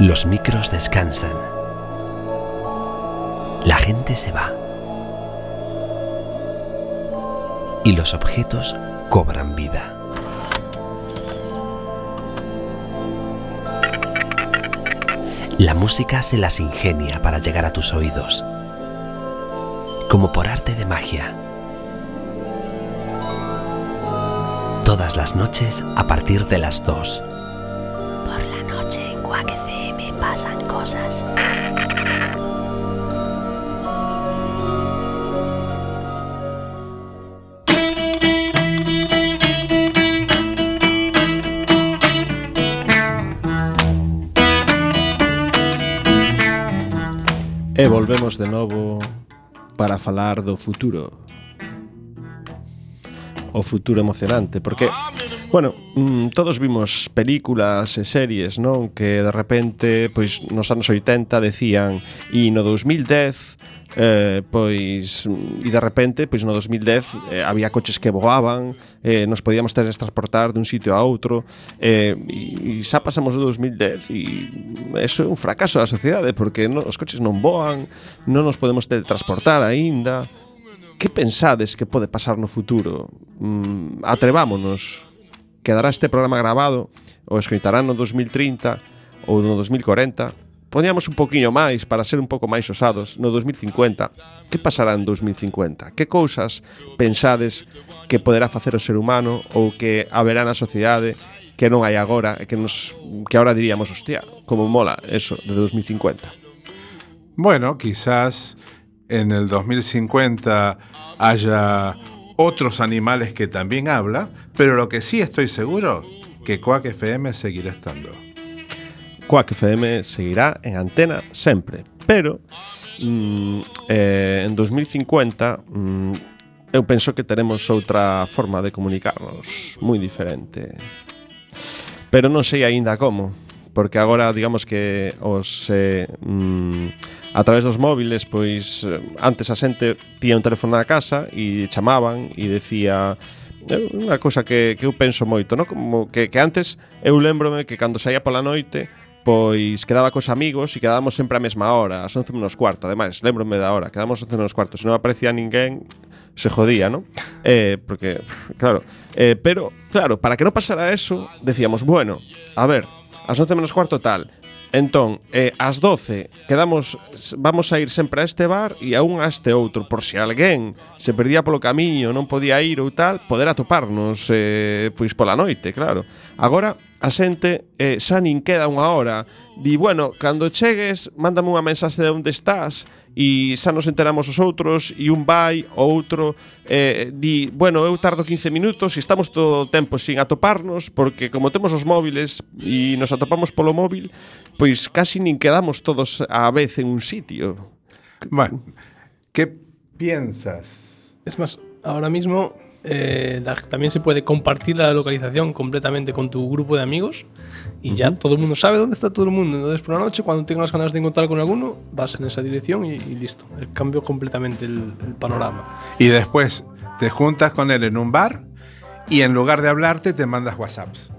Los micros descansan. La gente se va. Y los objetos cobran vida. La música se las ingenia para llegar a tus oídos como por arte de magia. Todas las noches a partir de las 2. Por la noche en Quack FM pasan cosas. volvemos de novo para falar do futuro. O futuro emocionante, porque Bueno, mm, todos vimos películas e series, non? Que de repente, pois nos anos 80 decían e no 2010 eh, pois mm, e de repente, pois no 2010 eh, había coches que voaban, eh, nos podíamos transportar dun sitio a outro, eh, e, e xa pasamos do 2010 e eso é un fracaso da sociedade porque no, os coches non voan, non nos podemos teletransportar aínda. Que pensades que pode pasar no futuro? Mm, atrevámonos. Quedará este programa grabado ou escoitarán no 2030 ou no 2040 poñamos un poquinho máis para ser un pouco máis osados no 2050 que pasará en 2050? Que cousas pensades que poderá facer o ser humano ou que haberá na sociedade que non hai agora e que, nos, que ahora diríamos, hostia, como mola eso de 2050? Bueno, quizás en el 2050 haya otros animales que también hablan, pero lo que sí estoy seguro, que Quack FM seguirá estando. Quack FM seguirá en antena sempre, pero mm, eh, en 2050 mm, eu penso que teremos outra forma de comunicarnos moi diferente. Pero non sei aínda como, porque agora digamos que os eh, mm, a través dos móviles, pois eh, antes a xente tía un teléfono na casa e chamaban e decía unha cousa que, que eu penso moito, no? Como que, que antes eu lembrome que cando saía pola noite pois quedaba cos amigos e quedábamos sempre a mesma hora, ás 11 menos cuarto, ademais, lembrome da hora, quedábamos 11 menos cuarto, se non aparecía ninguén, se jodía, ¿no? Eh, porque, claro, eh, pero, claro, para que non pasara eso, decíamos, bueno, a ver, ás 11 menos cuarto tal, Entón, eh, ás 12 quedamos vamos a ir sempre a este bar e a un a este outro por se si alguén se perdía polo camiño, non podía ir ou tal, poder atoparnos eh, pois pola noite, claro. Agora a xente eh, xa nin queda unha hora. Di, bueno, cando chegues, mándame unha mensaxe de onde estás e xa nos enteramos os outros e un vai ou outro eh, di, bueno, eu tardo 15 minutos e estamos todo o tempo sin atoparnos porque como temos os móviles e nos atopamos polo móvil pois casi nin quedamos todos á vez en un sitio. Bueno, que piensas? Es más, ahora mismo eh, la- también se puede compartir la localización completamente con tu grupo de amigos y ya todo el mundo sabe dónde está todo el mundo. Entonces, por la noche, cuando tengas ganas de encontrar con alguno, vas en esa dirección y, y listo. Eh, Cambio completamente el, el panorama. Y después te juntas con él en un bar y en lugar de hablarte te mandas WhatsApps.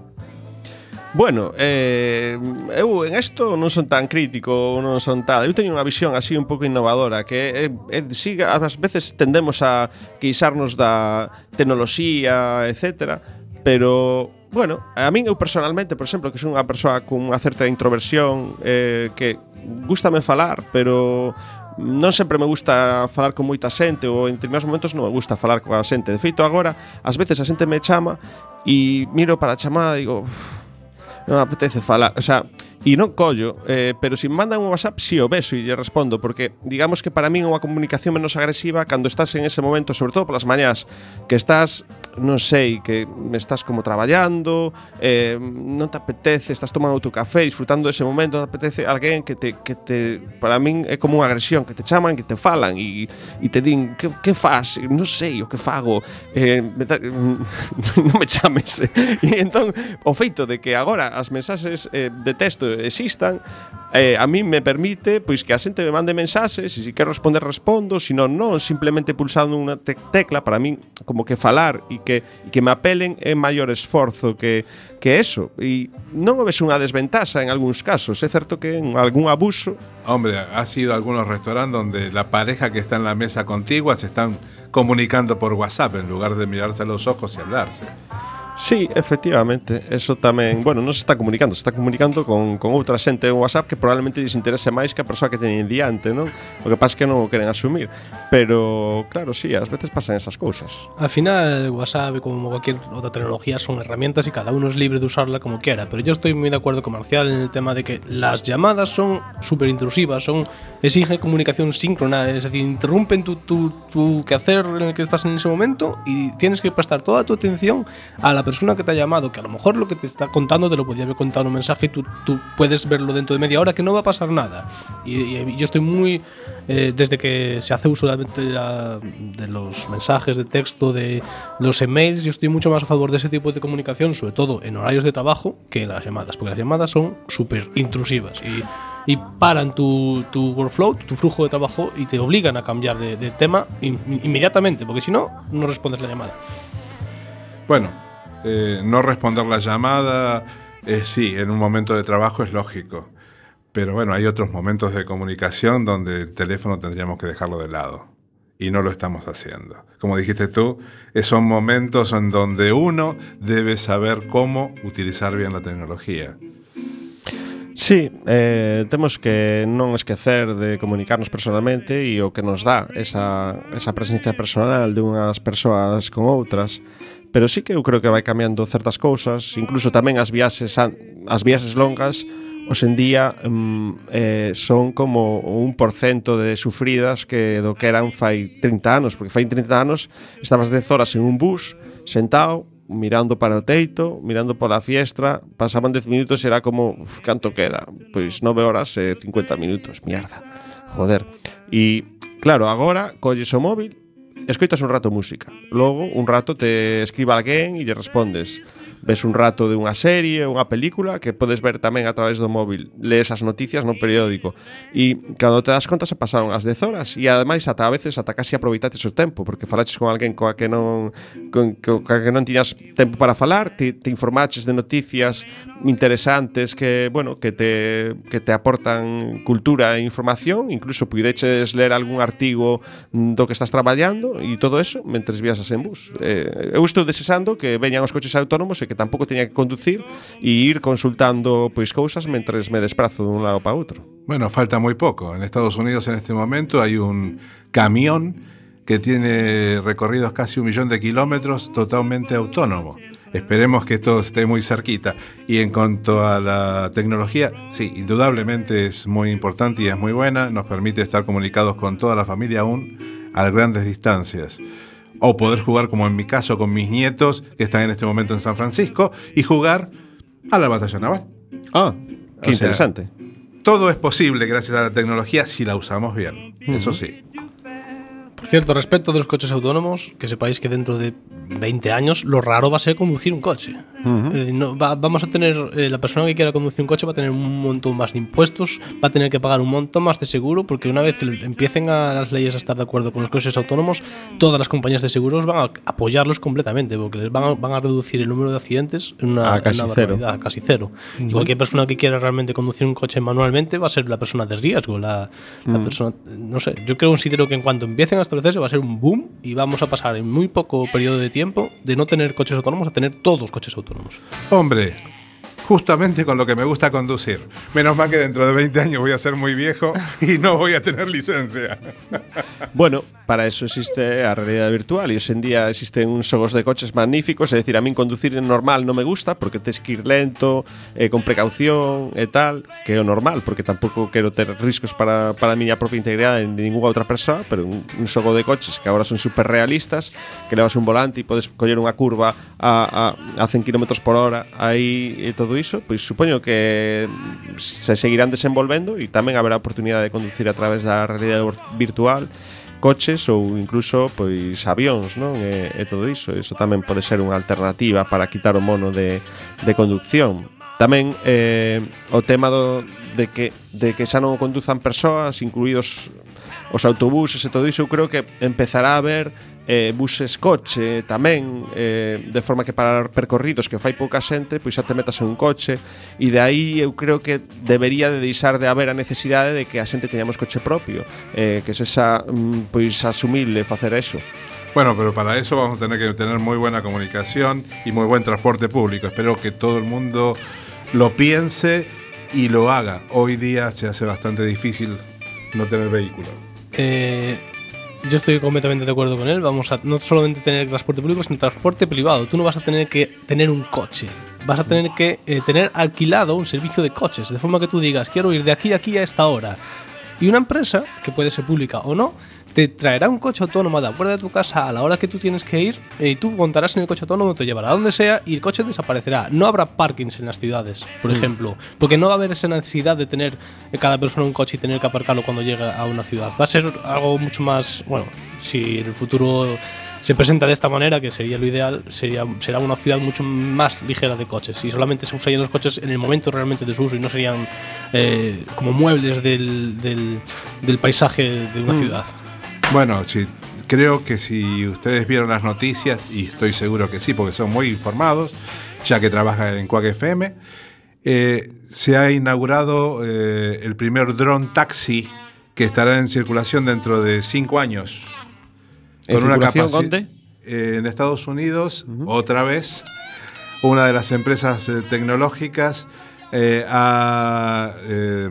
Bueno, eh, eu en isto non son tan crítico, non son tal. Eu teño unha visión así un pouco innovadora que é, é sí, ás veces tendemos a queixarnos da tecnoloxía, etcétera, pero bueno, a min eu personalmente, por exemplo, que son unha persoa con unha certa introversión eh, que gustame falar, pero non sempre me gusta falar con moita xente ou en determinados momentos non me gusta falar coa xente. De feito, agora, ás veces a xente me chama e miro para a chamada e digo, non apetece falar, o sea, E non collo, eh, pero se mandan un WhatsApp si o beso e lle respondo porque digamos que para min é unha comunicación menos agresiva cando estás en ese momento, sobre todo polas mañás, que estás, non sei, que me estás como traballando, eh, non te apetece, estás tomando tu café, disfrutando ese momento, non te apetece alguén que te, que te para min é como unha agresión, que te chaman, que te falan e, e te din, que, que faz? Non sei o que fago, eh, me non me chames. e entón, o feito de que agora as mensaxes eh, de texto existan, eh, a mí me permite pois que a xente me mande mensaxes e se quero responder respondo, se non non, simplemente pulsando unha te tecla para min como que falar e que que me apelen é maior esforzo que que eso e non o ves unha desventaxa en algúns casos, é certo que en algún abuso Hombre, ha sido algunos restaurantes donde la pareja que está en la mesa contigua se están comunicando por WhatsApp en lugar de mirarse a los ojos y hablarse. Sí, efectivamente, eso tamén, bueno, non se está comunicando, se está comunicando con, con outra xente en WhatsApp que probablemente lles interese máis que a persoa que teñen diante, non? O que pasa é que non o queren asumir, pero claro, sí, ás veces pasan esas cousas. Al final, WhatsApp, como cualquier otra tecnología, son herramientas y cada uno es libre de usarla como quiera. Pero yo estoy muy de acuerdo con Marcial en el tema de que las llamadas son súper intrusivas, son, exigen comunicación síncrona, es decir, interrumpen tu, tu, tu quehacer en el que estás en ese momento y tienes que prestar toda tu atención a la persona que te ha llamado, que a lo mejor lo que te está contando te lo podía haber contado en un mensaje y tú, tú puedes verlo dentro de media hora que no va a pasar nada. Y, y yo estoy muy, eh, desde que se hace uso de, la- de los mensajes de texto, de los emails, yo estoy mucho más a favor de ese tipo de comunicación, sobre todo en horarios de trabajo, que las llamadas, porque las llamadas son súper intrusivas y, y paran tu, tu workflow, tu flujo de trabajo y te obligan a cambiar de, de tema in- inmediatamente, porque si no, no respondes la llamada. Bueno, eh, no responder la llamada, eh, sí, en un momento de trabajo es lógico. Pero bueno, hay otros momentos de comunicación donde el teléfono tendríamos que dejarlo de lado. Y no lo estamos haciendo. Como dijiste tú, eh, son momentos en donde uno debe saber cómo utilizar bien la tecnología. Sí, eh, temos que non esquecer de comunicarnos personalmente e o que nos dá esa, presencia personal de unhas persoas con outras pero sí que eu creo que vai cambiando certas cousas, incluso tamén as viaxes as viaxes longas hoxendía mm, eh, son como un porcento de sufridas que do que eran fai 30 anos, porque fai 30 anos estabas 10 horas en un bus, sentado, mirando para o teito, mirando pola fiestra, pasaban 10 minutos e era como, uf, canto queda? Pois 9 horas e 50 minutos, mierda, joder. E, claro, agora colles o móvil, escoitas un rato música, logo un rato te escriba alguén e lle respondes ves un rato de unha serie, unha película que podes ver tamén a través do móvil, lees as noticias no periódico e cando te das conta se pasaron as 10 horas e ademais ata a veces ata casi aproveitates o tempo porque falaches con alguén coa que non con, coa que non tiñas tempo para falar, te, te informaches de noticias interesantes que, bueno, que te que te aportan cultura e información, incluso puideches ler algún artigo do que estás traballando e todo eso mentres viaxas en bus. Eh, eu estou desexando que veñan os coches autónomos e que tampouco teña que conducir e ir consultando pois cousas mentres me desprazo dun lado para outro. Bueno, falta muy poco. En Estados Unidos en este momento hay un camión que tiene recorridos casi un millón de kilómetros totalmente autónomo. Esperemos que todo esté muy cerquita. Y en cuanto a la tecnología, sí, indudablemente es muy importante y es muy buena. Nos permite estar comunicados con toda la familia aún a grandes distancias. O poder jugar, como en mi caso, con mis nietos que están en este momento en San Francisco y jugar a la batalla naval. Ah, qué O sea, interesante. Todo es posible gracias a la tecnología si la usamos bien. Eso sí. Por cierto, respecto de los coches autónomos, que sepáis que dentro de 20 años lo raro va a ser conducir un coche. Eh, no, va- vamos a tener, eh, la persona que quiera conducir un coche va a tener un montón más de impuestos, va a tener que pagar un montón más de seguro, porque una vez que empiecen a las leyes a estar de acuerdo con los coches autónomos, todas las compañías de seguros van a apoyarlos completamente, porque les van a, van a reducir el número de accidentes en una, A casi en una cero. a casi cero. Y Ujú. cualquier persona que quiera realmente conducir un coche manualmente va a ser la persona de riesgo, la, la Mm. persona, no sé, yo creo considero que en cuanto empiecen a establecerse va a ser un boom y vamos a pasar en muy poco periodo de tiempo de no tener coches autónomos a tener todos coches autónomos. Hombre, justamente con lo que me gusta conducir. Menos mal que dentro de 20 años voy a ser muy viejo y no voy a tener licencia. Bueno, para eso existe a realidade virtual e hoxe en día existen uns xogos de coches magníficos, é dicir, a min conducir en normal non me gusta porque tes que ir lento, eh, con precaución e tal, que o normal, porque tampouco quero ter riscos para, para miña propia integridade en ninguna outra persoa, pero un, un de coches que agora son super realistas, que levas un volante e podes coller unha curva a, a, a 100 km por hora aí e todo todo iso, pois supoño que se seguirán desenvolvendo e tamén haberá oportunidade de conducir a través da realidade virtual coches ou incluso pois avións, non? E, e todo iso, iso tamén pode ser unha alternativa para quitar o mono de, de conducción. Tamén eh, o tema do, de, que, de que xa non o conduzan persoas, incluídos os autobuses e todo iso, eu creo que empezará a haber eh, buses coche tamén, eh, de forma que para percorridos que fai pouca xente, pois xa te metas en un coche, e de aí eu creo que debería de deixar de haber a necesidade de que a xente teñamos coche propio, eh, que se xa, mm, pois asumible facer eso. Bueno, pero para eso vamos a tener que tener muy buena comunicación y muy buen transporte público. Espero que todo el mundo lo piense y lo haga. Hoy día se hace bastante difícil no tener vehículo. Eh, yo estoy completamente de acuerdo con él. Vamos a no solamente tener transporte público, sino transporte privado. Tú no vas a tener que tener un coche. Vas a tener que eh, tener alquilado un servicio de coches. De forma que tú digas, quiero ir de aquí a aquí a esta hora. Y una empresa, que puede ser pública o no, te traerá un coche autónomo a la puerta de tu casa a la hora que tú tienes que ir eh, y tú montarás en el coche autónomo, te llevará a donde sea y el coche desaparecerá. No habrá parkings en las ciudades, por Mm. ejemplo, porque no va a haber esa necesidad de tener eh, cada persona un coche y tener que aparcarlo cuando llegue a una ciudad. Va a ser algo mucho más, bueno, si el futuro se presenta de esta manera, que sería lo ideal, sería, será una ciudad mucho más ligera de coches y solamente se usarían los coches en el momento realmente de su uso y no serían eh, como muebles del, del- del paisaje de una Mm. ciudad. Bueno, sí, creo que si ustedes vieron las noticias, y estoy seguro que sí, porque son muy informados, ya que trabajan en Quack FM, eh, se ha inaugurado eh, el primer dron taxi que estará en circulación dentro de cinco años. ¿En circulación capaci- dónde? Eh, en Estados Unidos, otra vez, una de las empresas tecnológicas ha eh,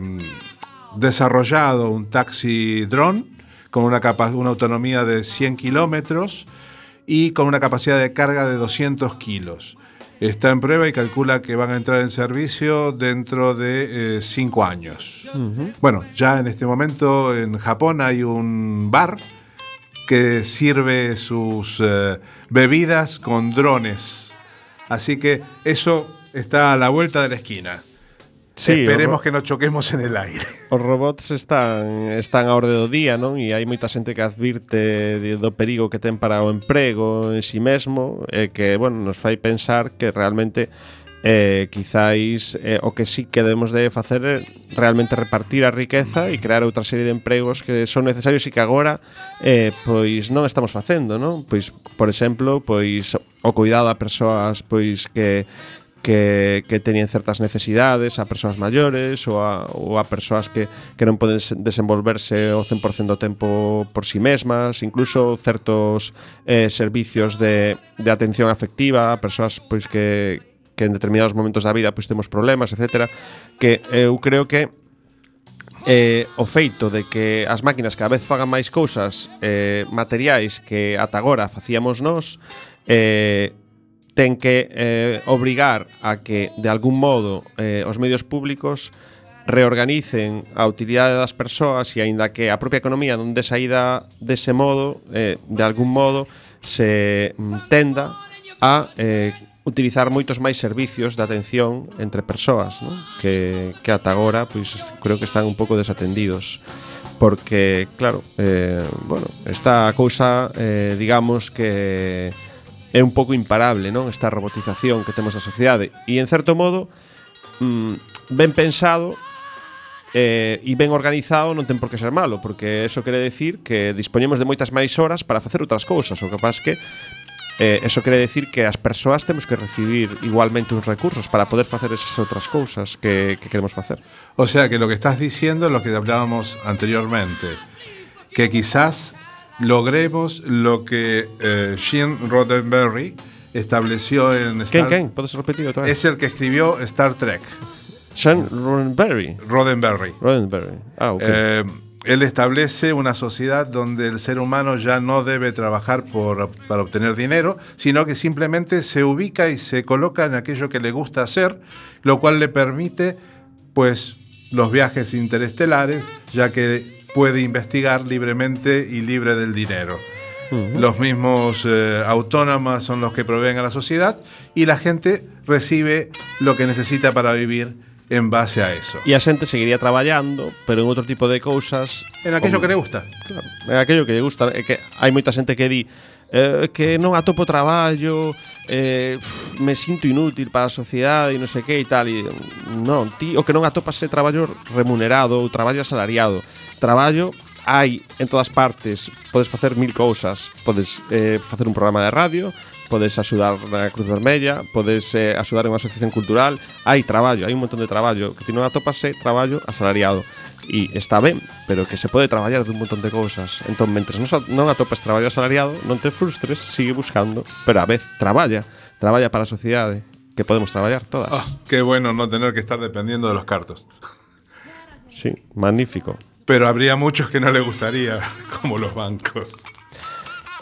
desarrollado un taxi dron con una, capa- una autonomía de 100 kilómetros y con una capacidad de carga de 200 kilos. Está en prueba y calcula que van a entrar en servicio dentro de 5 años. Bueno, ya en este momento en Japón hay un bar que sirve sus eh, bebidas con drones. Así que eso está a la vuelta de la esquina. Sí, Esperemos que non choquemos en el aire. Os robots están están a orde do día, non? E hai moita xente que advirte do perigo que ten para o emprego en si sí mesmo, e que, bueno, nos fai pensar que realmente eh, quizáis eh, o que sí que debemos de facer é realmente repartir a riqueza e crear outra serie de empregos que son necesarios e que agora eh, pois non estamos facendo, non? Pois, por exemplo, pois o cuidado a persoas pois que que, que teñen certas necesidades a persoas maiores ou a, ou a persoas que, que non poden desenvolverse o 100% do tempo por si sí mesmas, incluso certos eh, servicios de, de atención afectiva a persoas pois que, que en determinados momentos da vida pois temos problemas, etc. Que eh, eu creo que eh, o feito de que as máquinas cada vez fagan máis cousas eh, materiais que ata agora facíamos nós eh, ten que eh, obrigar a que, de algún modo, eh, os medios públicos reorganicen a utilidade das persoas e aínda que a propia economía donde saída dese modo, eh, de algún modo, se mm, tenda a eh, utilizar moitos máis servicios de atención entre persoas, non? Que, que ata agora, pois, creo que están un pouco desatendidos porque, claro, eh, bueno, esta cousa, eh, digamos que é un pouco imparable, non? Esta robotización que temos na sociedade e en certo modo mm, ben pensado eh, e ben organizado non ten por que ser malo, porque eso quere decir que dispoñemos de moitas máis horas para facer outras cousas, o capaz que eh, eso quere decir que as persoas temos que recibir igualmente uns recursos para poder facer esas outras cousas que, que queremos facer. O sea que lo que estás diciendo es lo que hablábamos anteriormente, que quizás logremos lo que eh, Gene Roddenberry estableció en ¿Quién, Star vez? Es el que escribió Star Trek. Sean Roddenberry. Roddenberry. Roddenberry. Ah, ok. Eh, él establece una sociedad donde el ser humano ya no debe trabajar por, para obtener dinero, sino que simplemente se ubica y se coloca en aquello que le gusta hacer, lo cual le permite pues los viajes interestelares, ya que puede investigar libremente y libre del dinero. Los mismos eh, autónomas son los que proveen a la sociedad y la gente recibe lo que necesita para vivir en base a eso. E a xente seguiría traballando, pero en outro tipo de cousas En aquello como- que le gusta. Claro, é aquello que lle gusta, é que hai moita xente que di eh, que non atopo traballo, eh, me sinto inútil para a sociedade e non sei que e tal. E, non, ti, o que non atopas é traballo remunerado ou traballo asalariado. Traballo hai en todas partes, podes facer mil cousas, podes eh, facer un programa de radio, podes axudar na Cruz Vermella, podes eh, axudar en unha asociación cultural, hai traballo, hai un montón de traballo, que ti non atopas é traballo asalariado e está ben, pero que se pode traballar dun montón de cousas. Entón, mentres non, non atopas traballo asalariado, non te frustres, sigue buscando, pero a vez traballa, traballa para a sociedade, que podemos traballar todas. Ah, qué bueno no tener que estar dependiendo de los cartos. Sí, magnífico. Pero habría muchos que no le gustaría, como los bancos.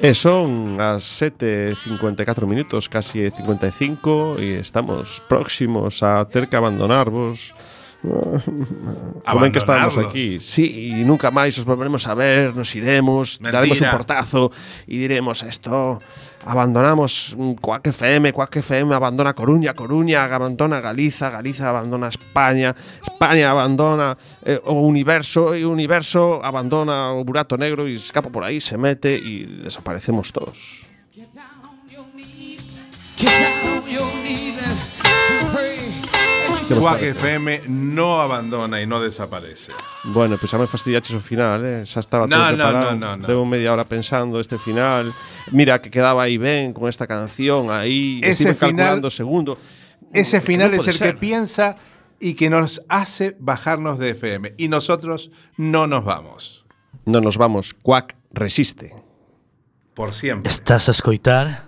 E son as 7.54 minutos, casi 55, e estamos próximos a ter que abandonarvos. Como en que estamos aquí. Sí, y nunca máis os volveremos a ver, nos iremos, Mentira. daremos un portazo y diremos esto, abandonamos mm, Cuac FM, Cuac FM abandona Coruña, Coruña abandona Galiza, Galiza abandona España, España abandona eh, o Universo y Universo abandona o Burato Negro y escapa por ahí, se mete y desaparecemos todos. Get down on your knees and pray. Quack FM no abandona y no desaparece. Bueno, pues xa me fastidiaches o final, eh? xa estaba No, todo no, preparado. no, no, no. Levo media hora pensando este final. Mira que quedaba aí ben con esta canción aí, Ese final- calculando segundo. Ese Que final no es el ser. que piensa y que nos hace bajarnos de FM. Y nosotros no nos vamos. No nos vamos, Quack resiste. Por siempre. Estás a escoitar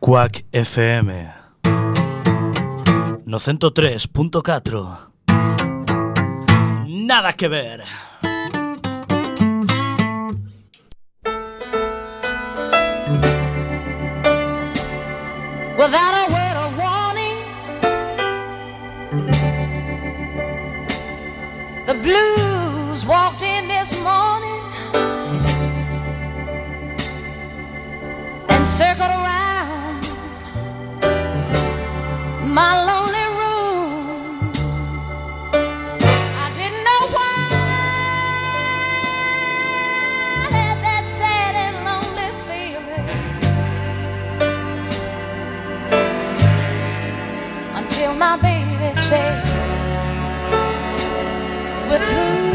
Quack FM No 103.4 Nada que ver without a word of warning. The blues walked in this morning and circled around my baby said we're through.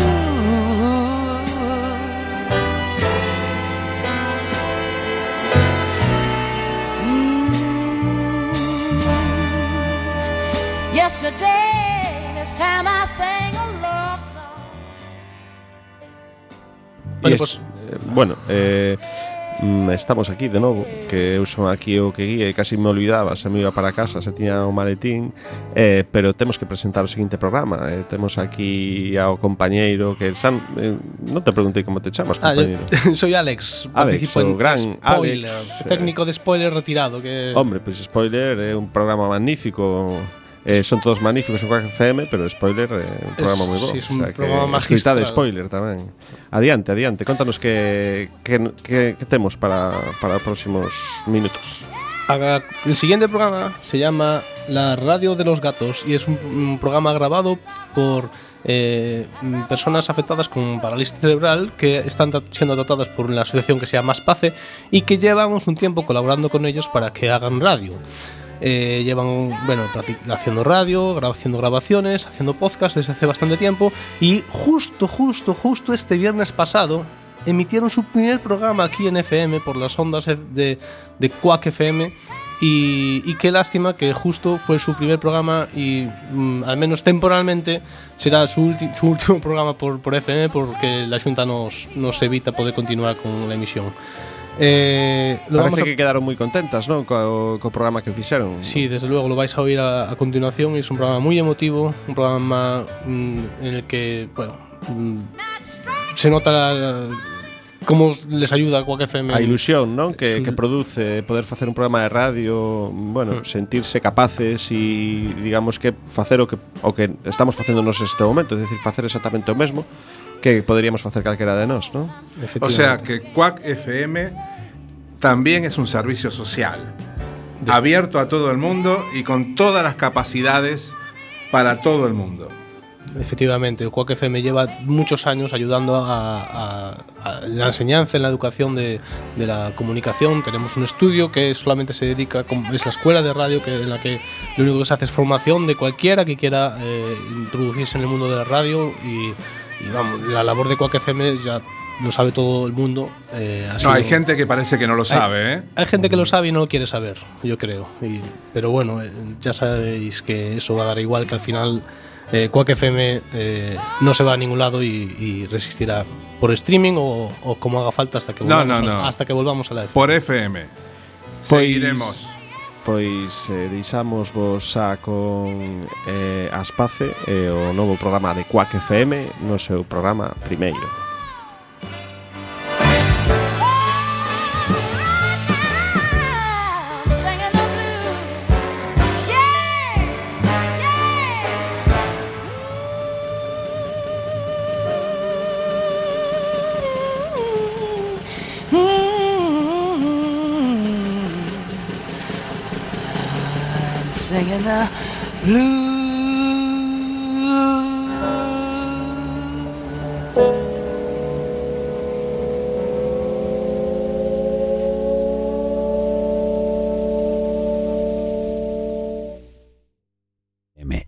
Mm. Yesterday, this time I sang a love song. Bueno, Bueno, pues, bueno eh, mm, estamos aquí de novo Que eu son aquí o que guía e casi me olvidaba Se me iba para casa, se tiña o maletín eh, Pero temos que presentar o seguinte programa eh, Temos aquí ao compañeiro que Sam, eh, Non te preguntei como te chamas, compañeiro ah, yo, Soy Alex, Alex o gran spoiler, Alex eh. Técnico de spoiler retirado que... Hombre, pois pues, spoiler é eh, un programa magnífico eh, Son todos magníficos en Quack FM Pero Spoiler é un programa Es- moi bo sí, es un o sea, programa magistral. Spoiler tamén Adiante, adiante, contanos que, que, que, que temos para, para os próximos minutos El siguiente programa se llama La Radio de los Gatos y es un, un programa grabado por eh, personas afectadas con parálisis cerebral que están tra- siendo tratadas por una asociación que se llama Space y que llevamos un tiempo colaborando con ellos para que hagan radio. Eh, llevan, bueno, haciendo radio, haciendo grabaciones, haciendo podcast desde hace bastante tiempo y justo, justo, justo este viernes pasado emitieron su primer programa aquí en FM por las ondas de, de Quack FM y, y qué lástima que justo fue su primer programa y mm, al menos temporalmente será su, su último programa por, por FM porque la Junta nos, nos evita poder continuar con la emisión. Eh, lo Parece vamos a... que quedaron moi contentas, non? Co, co programa que fixeron. Sí, desde luego, lo vais a oír a, a continuación. Es un programa moi emotivo, un programa mm, en el que, bueno, mm, se nota... La, como les ayuda a Quack FM. A ilusión, non? Que, sí. que produce poder facer un programa de radio, bueno, mm. sentirse capaces e digamos que facer o que o que estamos facendo nos este momento, é dicir, facer exactamente o mesmo que poderíamos facer calquera de nós, non? O sea que Quack FM también es un servicio social, abierto a todo el mundo y con todas las capacidades para todo el mundo. Efectivamente, el Quack FM lleva muchos años ayudando a, a- a la enseñanza, en la educación de, de la comunicación. Tenemos un estudio que solamente se dedica, es la escuela de radio, que, en la que lo único que se hace es formación de cualquiera que quiera eh, introducirse en el mundo de la radio. Y, y vamos, la labor de Quack FM ya lo sabe todo el mundo. eh, No, sido- hay gente que parece que no lo Hay- sabe, ¿eh? Hay gente que lo sabe y no lo quiere saber, yo creo. Y- pero bueno, eh, ya sabéis que eso va a dar igual, que al final eh, Quack FM eh, no se va a ningún lado y, y resistirá por streaming o, o como haga falta hasta que No, volvamos, no, a, no. hasta que volvamos a la FM. Por FM. Seguiremos. pois eh, deixamos vos xa con eh, Aspace e eh, o novo programa de Quack FM no seu programa primeiro. M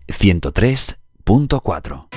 ciento tres, punto cuatro.